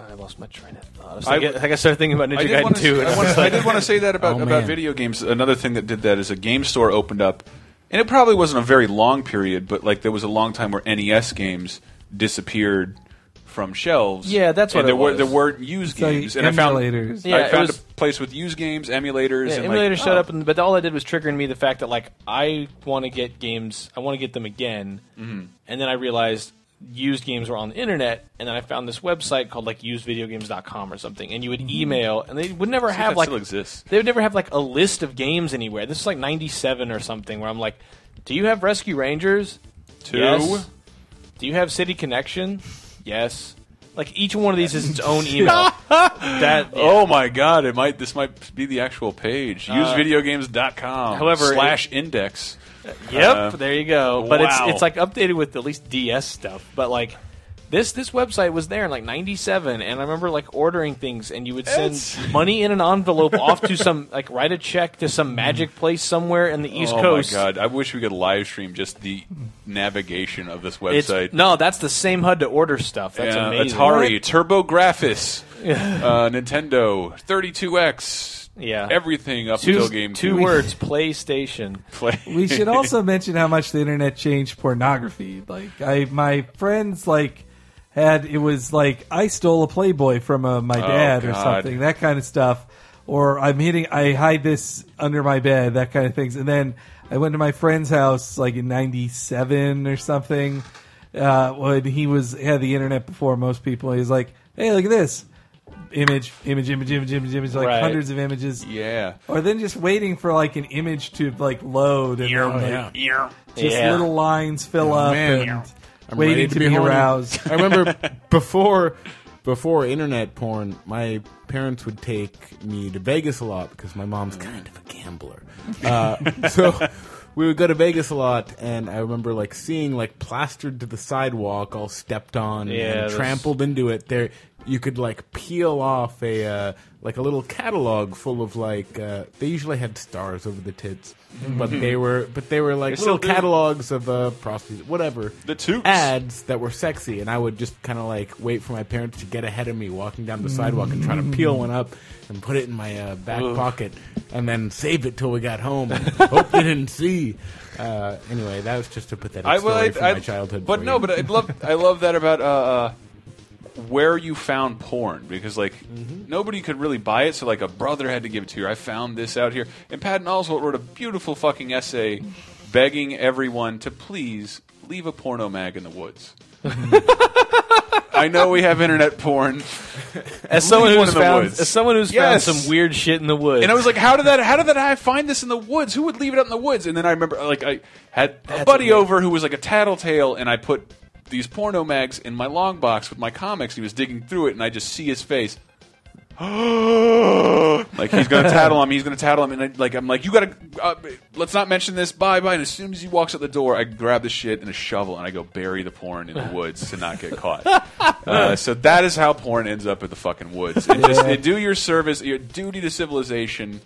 I lost my train of thought. I, was I- thinking- I, think I started thinking about Ninja I did Gaiden wanna- 2. and I, I wanna- I like- did want to say that about Oh, about man. video games. Another thing that did that is a game store opened up, and it probably wasn't a very long period, but like there was a long time where NES games disappeared from shelves. Yeah, that's what and there it were was. there weren't used It's like games, and I found emulators. Yeah, I found was- a place with used games, emulators, Yeah, and emulators like, showed oh. up, and, but all that did was trigger in me the fact that like I want to get games, I want to get them again, Mhm. and then I realized used games were on the internet, and then I found this website called like usedvideogames.com or something, and you would email, and they would never See have like still exists. they would never have like a list of games anywhere. This is like '97 or something, where I'm like, "Do you have Rescue Rangers? Two. Yes. Do you have City Connection? Yes." Like each one of these is its own email. [LAUGHS] that Oh my god! It might. This might be the actual page. Uh, Usedvideogames.com. however, slash index. [LAUGHS] Yep, Uh, there you go. But it's wow. it's like updated with at least DS stuff. But like this this website was there in like '97, and I remember like ordering things, and you would send It's- money in an envelope off to some [LAUGHS] like write a check to some magic place somewhere in the East Coast. oh Coast. my god! I wish we could live stream just the navigation of this It's, website. no, that's the same HUD to order stuff. That's Yeah, amazing. Atari, TurboGrafx, [LAUGHS] uh, Nintendo, 32X, Yeah. everything up Two, until Game two words: [LAUGHS] PlayStation. Play. we should also mention how much the internet changed pornography. Like I, my friends, like had it was like I stole a Playboy from uh, my Oh, dad or something, that kind of stuff. Or I'm hitting, I hide this under my bed, that kind of things. And then I went to my friend's house like in '97 or something. Uh, when he was had the internet before most people, he's like, "Hey, look at this." Image, image, image, image, image, image, like Right. hundreds of images. Yeah. Or then just waiting for like an image to like load and then, like, just Yeah. little lines fill up man. and I'm waiting ready to, to be, be horny. aroused. I remember [LAUGHS] before before internet porn, my parents would take me to Vegas a lot because my mom's kind of a gambler. Uh, [LAUGHS] so we would go to Vegas a lot, and I remember like seeing like plastered to the sidewalk, all stepped on Yeah, and those- trampled into it. There, you could like peel off a uh, like a little catalog full of like uh, they usually had stars over the tits, but they were but they were like They little still catalogs of uh, prostitutes, whatever The tubes. ads that were sexy, and I would just kind of like wait for my parents to get ahead of me walking down the sidewalk and try to peel one up and put it in my uh, back pocket, and then save it till we got home. And hope they didn't see. Uh, anyway, that was just a pathetic I, story from I- my childhood. But for no, you. but I love I love that about uh, uh, where you found porn because like Mm-hmm. nobody could really buy it, so like a brother had to give it to you. I found this out here, and Patton Oswalt wrote a beautiful fucking essay begging everyone to please leave a porno mag in the woods. [LAUGHS] I know we have internet porn. As someone who's found, as someone who's Yes. found some weird shit in the woods, And I was like, how did that? How did that? I find this in the woods. Who would leave it out in the woods? And then I remember, like, I had a buddy amazing. over who was like a tattletale, and I put these porno mags in my long box with my comics. He was digging through it, and I just see his face. [GASPS] like he's gonna [LAUGHS] tattle him. He's gonna tattle him, and I, like I'm like, you gotta. Uh, let's not mention this. Bye bye. And as soon as he walks out the door, I grab the shit and a shovel, and I go bury the porn in the [LAUGHS] woods to not get caught. Uh, so that is how porn ends up in the fucking woods. And just Yeah. do your service, your duty to civilization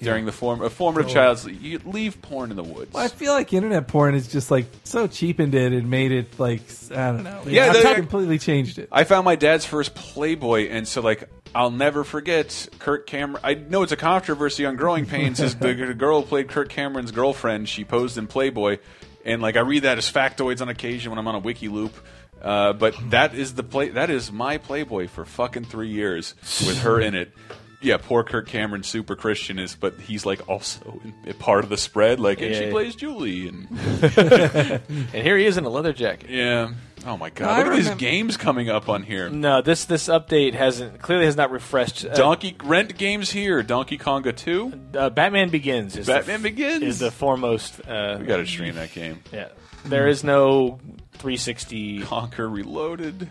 during the form a formative child's. You leave porn in the woods. Well, I feel like internet porn is just like so cheapened it and made it like I don't know. Yeah, they're- completely changed it. I found my dad's first Playboy, and so like I'll never forget Kirk Cameron. I know it's a controversy on Growing Pains. His, the, the [LAUGHS] girl who played Kirk Cameron's girlfriend. She posed in Playboy, and like I read that as factoids on occasion when I'm on a wiki loop. Uh, but that is the play. That is my Playboy for fucking three years with her in it. Yeah, poor Kirk Cameron, super Christian is, but he's like also in, part of the spread. Like, and Yeah, she yeah. plays Julie, and [LAUGHS] and here he is in a leather jacket. yeah. Oh my god, I look at these games coming up on here. No, this this update hasn't clearly has not refreshed. Uh, Donkey rent games here. Donkey Konga two. uh, Batman Begins. Is Batman the, Begins is the foremost. Uh, We got to stream that game. Yeah, there is no 360. Conker Reloaded,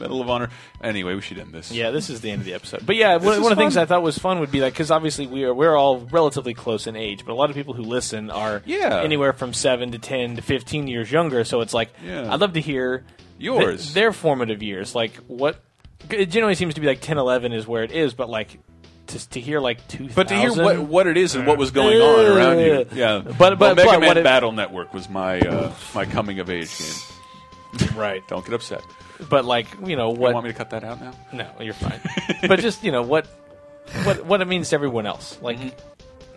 Medal of Honor. Anyway, we should end this. Yeah, this is the end of the episode. But yeah, one, one of the things. I thought was fun would be like because obviously we are we're all relatively close in age, but a lot of people who listen are Yeah. anywhere from seven to ten to fifteen years younger. So it's like Yeah. I'd love to hear Yours. th- their formative years. Like what it generally seems to be like 10, 11 is where it is, but like to, to hear like two. But to hear what what it is and what was going on around you, yeah. But Well, but, Mega but Man what it- Battle Network was my uh, my coming of age game. right? [LAUGHS] Don't get upset. But like you know what? You want me to cut that out now? No, you're fine. but just you know what what what it means to everyone else. Like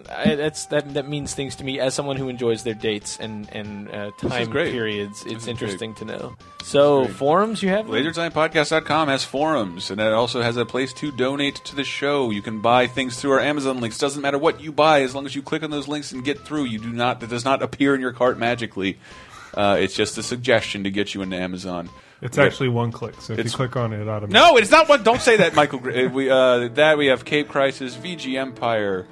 I, that's that that means things to me as someone who enjoys their dates and and uh, time periods. It's interesting to know. So forums you have LaserTimePodcast.com has forums, and it also has a place to donate to the show. You can buy things through our Amazon links. Doesn't matter what you buy, as long as you click on those links and get through. You do not that does not appear in your cart magically. Uh, it's just a suggestion to get you into Amazon. It's Yeah. actually one click, so if It's- you click on it, it automatically. No, it's not one. Don't say that, Michael. Gr- uh, we uh, that we have Cape Crisis, VG Empire.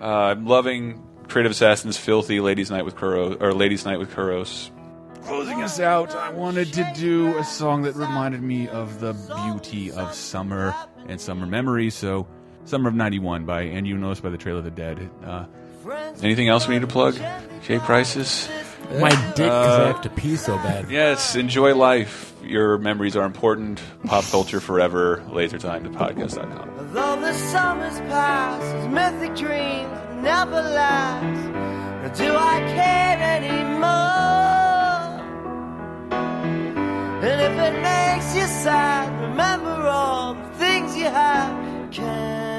Uh, I'm loving Creative Assassins, Filthy, Ladies Night with Kuros, or Ladies Night with Kuros. Closing us out, I wanted to do a song that reminded me of the beauty of summer and summer memories. So, Summer of '91 by And You Know Us by the Trail of the Dead. Uh, Anything else we need to plug? Cape Crisis. My dick, because I Uh, have to pee so bad. Yes, enjoy life. Your memories are important. Pop culture forever. Lasertime, to podcast.com. Though the summer's past, his mythic dreams never last. Nor do I care anymore? And if it makes you sad, remember all the things you had can't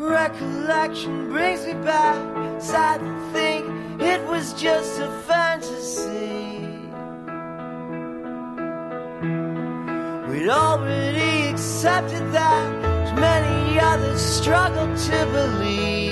Recollection brings me back, sad to think it was just a fantasy. We'd already accepted that many others struggled to believe.